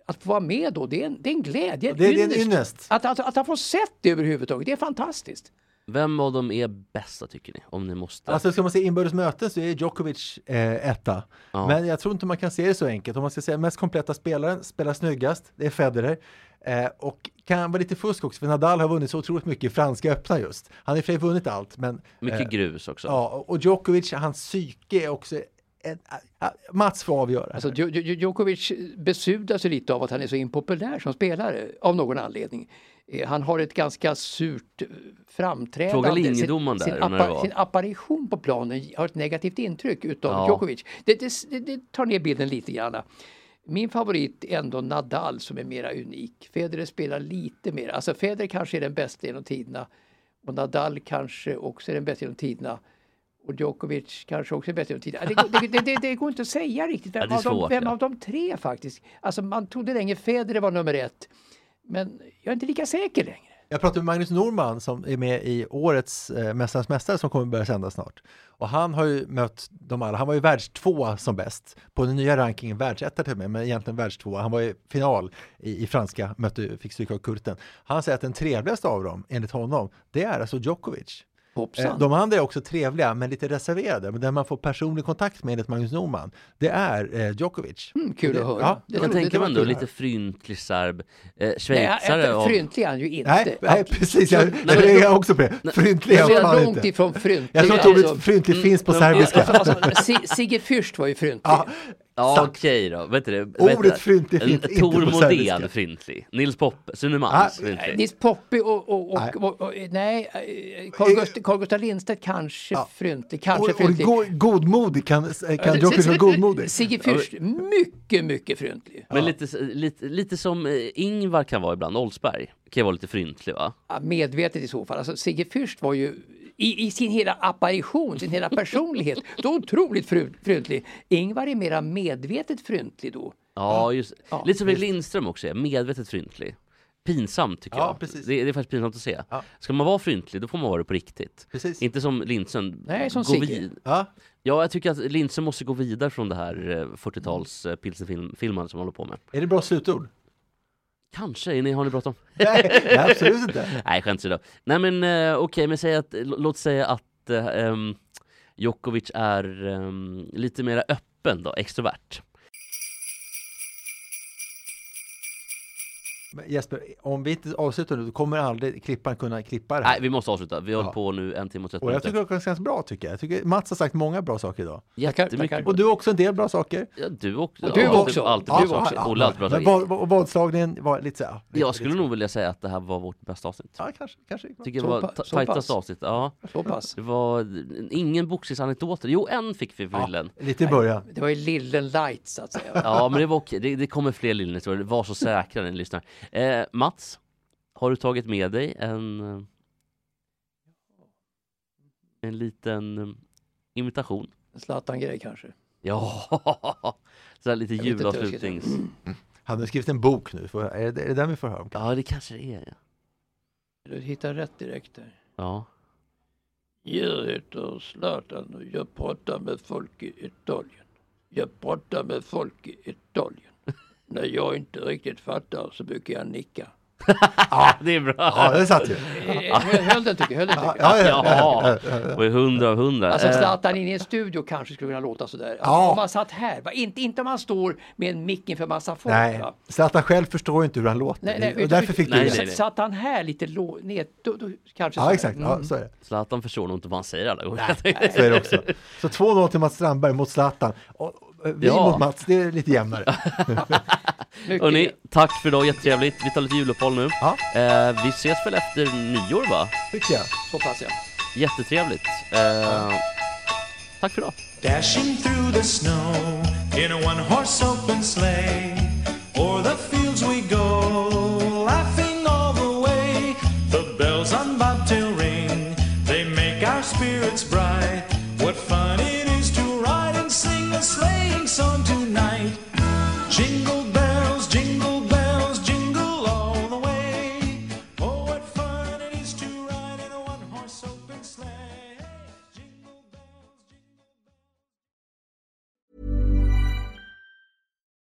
att få vara med då, det är en, det är en glädje, en Det är- det är en ynnest. ynnest. Att, att, att ha fått sett det överhuvudtaget, det är fantastiskt. Vem av dem är bästa tycker ni? Om ni måste? Alltså ska man se inbördes möten så är Djokovic eh, etta. Ja. Men jag tror inte man kan se det så enkelt. Om man ska säga mest kompletta spelaren, spelar snyggast, det är Federer. Eh, och kan vara lite fusk också, för Nadal har vunnit så otroligt mycket i Franska öppna just. Han har i och för sig vunnit allt, men Mycket eh, grus också. Ja, och Djokovic, hans psyke är också en, Mats får avgöra. Alltså, Djo- Djo- Djokovic besudlas ju lite av att han är så impopulär som spelare av någon anledning. Eh, Han har ett ganska surt eh, framträdande. Fråga linjedomaren sin, där sin, om när det var. sin apparition på planen har ett negativt intryck utav Ja. Djokovic. Det, det, det, det tar ner bilden lite grann. Min favorit är ändå Nadal som är mera unik. Federer spelar lite mer. Alltså Federer kanske är den bästa genom tiderna och Nadal kanske också är den bästa genom tiderna. Och Djokovic kanske också är bäst genom tiderna. Det, det, det, det, det går inte att säga riktigt Ja, vem, det är av, de, svårt, vem ja. av de tre faktiskt. Alltså man trodde länge Federer var nummer ett. Men jag är inte lika säker längre. Jag pratade med Magnus Norman som är med i årets eh, Mästarnas Mästare som kommer börja sändas snart. Och han har ju mött de alla. Han var ju världstvåa som bäst. På den nya rankingen världsetta till och med, men egentligen världstvåa. Han var i final i, i franska, mötte, fick stryka av Kurten. Han säger att den trevligaste av dem, enligt honom, det är alltså Djokovic. Hoppsan. Eh, De andra är också trevliga, men lite reserverade. Men den man får personlig kontakt med, enligt Magnus Norman, det är eh, Djokovic. Mm, kul det, att höra. Ja, Det Jag tänker ändå kul. lite fryntlig serb, eh, Nej, schweizare av... fryntlig är han ju inte. Nej, nej, precis. Jag, Nej, reagerar också på det. Fryntlig är Jag han fan långt inte. ifrån fryntlig. Jag tror inte ordet Alltså, fryntlig finns på serbiska. <laughs> Alltså, Si- Sigge Fürst var ju fryntlig. Ja, Sant. okej då, vet du det? Ordet Vet fryntlig finns inte Tor. Modén fryntlig, Nils Poppe, Sune Ah, fryntlig. Nils Poppy och, och, och, Nej. och, och, nej, eh, Carl Gust- Carl Gustaf Lindstedt kanske Ja. fryntlig, kanske Och, och fryntlig. go, godmodig, kan, kan <laughs> Djokovic vara godmodig? Sigge Fürst, mycket, mycket fryntlig. Men lite, lite, lite som eh, Ingvar kan vara ibland, Oldsberg, kan ju vara lite fryntlig va? Ja, medvetet i så fall. Alltså, Sigge Fürst var ju i, i sin hela apparition, sin hela personlighet, då otroligt fryntlig. Ingvar är mera medvetet fryntlig då. Ja, just Ja, Lite som Erik Lindström också är, medvetet fryntlig. Pinsamt tycker Ja, jag. precis. Det, det är faktiskt pinsamt att se. Ja. Ska man vara fryntlig, då får man vara det på riktigt. Precis. Inte som Lindström. Nej, som Sigge. vid- Ja, Ja, jag tycker att Lindström måste gå vidare från det här eh, 40-tals eh, pilsnerfilmen som han håller på med. är det bra slutord? Kanske, ni, har ni bråttom? <laughs> Nej, nej, absolut inte. Nej, skämt åsido. Nej men eh, okej, men säg att, låt säga att eh, ehm, Djokovic är ehm, lite mer öppen då, extrovert. Men Jesper, om vi inte avslutar nu, då kommer aldrig klipparen kunna klippa det här. Nej, vi måste avsluta. Vi har Ja. hållit på nu en timme och 30 Och jag minuter. tycker det känns ganska bra tycker jag. jag tycker Mats har sagt många bra saker idag. Jättemycket. Och du har också en del bra saker. Ja, du också. Och du Alltid- också. Alltid Ja, bra du saker. också. Olle har alltid bra saker. vad- vad- vadslagningen var lite så här. lite- Jag skulle lite- nog vilja säga att det här var vårt bästa avsnitt. Ja, kanske. kanske. Tycker Så det var ta- tajtaste avsnitt. Ja. Så pass. Det var ingen boxningsanekdoter. Jo, en fick vi för Ja, Lillen. lite i början. Det var ju Lillen light så att säga. Ja, men det var okej. Det, det kommer fler Lillen-historier. Var så säkra när ni lyssnar. Eh, Mats, har du tagit med dig en, eh, en liten eh, invitation? En Zlatan-grej kanske. Ja, <laughs> så här lite julavslutnings... Han har skrivit en bok nu, Får- är det, är det den vi får höra om? Ja, det kanske det är. Ja. Du hittar rätt direkt där. ja. Jag heter Zlatan och jag pratar med folk i Italien. Jag pratar med folk i Italien. När jag inte riktigt fattar så brukar jag nicka. <laughs> Det är bra! Ja, det satt ju. Eh, Höll den tycker jag. Ja, ja, ja. Ja, var ju hundra av hundra. Alltså Eh, Zlatan in i en studio kanske skulle kunna låta sådär. Alltså, Ja. Om man satt här, va? Inte, inte om man står med en mick inför massa folk. Nej, Va? Zlatan själv förstår ju inte hur han låter. Nej, nej, och därför du- fick Nej, du nej, nej. Satt han här lite ner, då, då kanske Ja, exakt. Ja, Mm. så är det. Zlatan förstår nog inte vad han säger alla gånger. <laughs> Så är det också. Så 2-0 till Mats Strandberg mot Zlatan. Och och vi Ja. mot Mats, det är lite jämnare. <laughs> Hörni, tack för idag, jättetrevligt. Vi tar lite juluppehåll nu. Ja. Eh, vi ses väl efter nyår va? Tycker jag. Så pass ja. Jättetrevligt. Eh, tack för idag. Dashing through the snow in a one horse open sleigh. O'er the fields we go,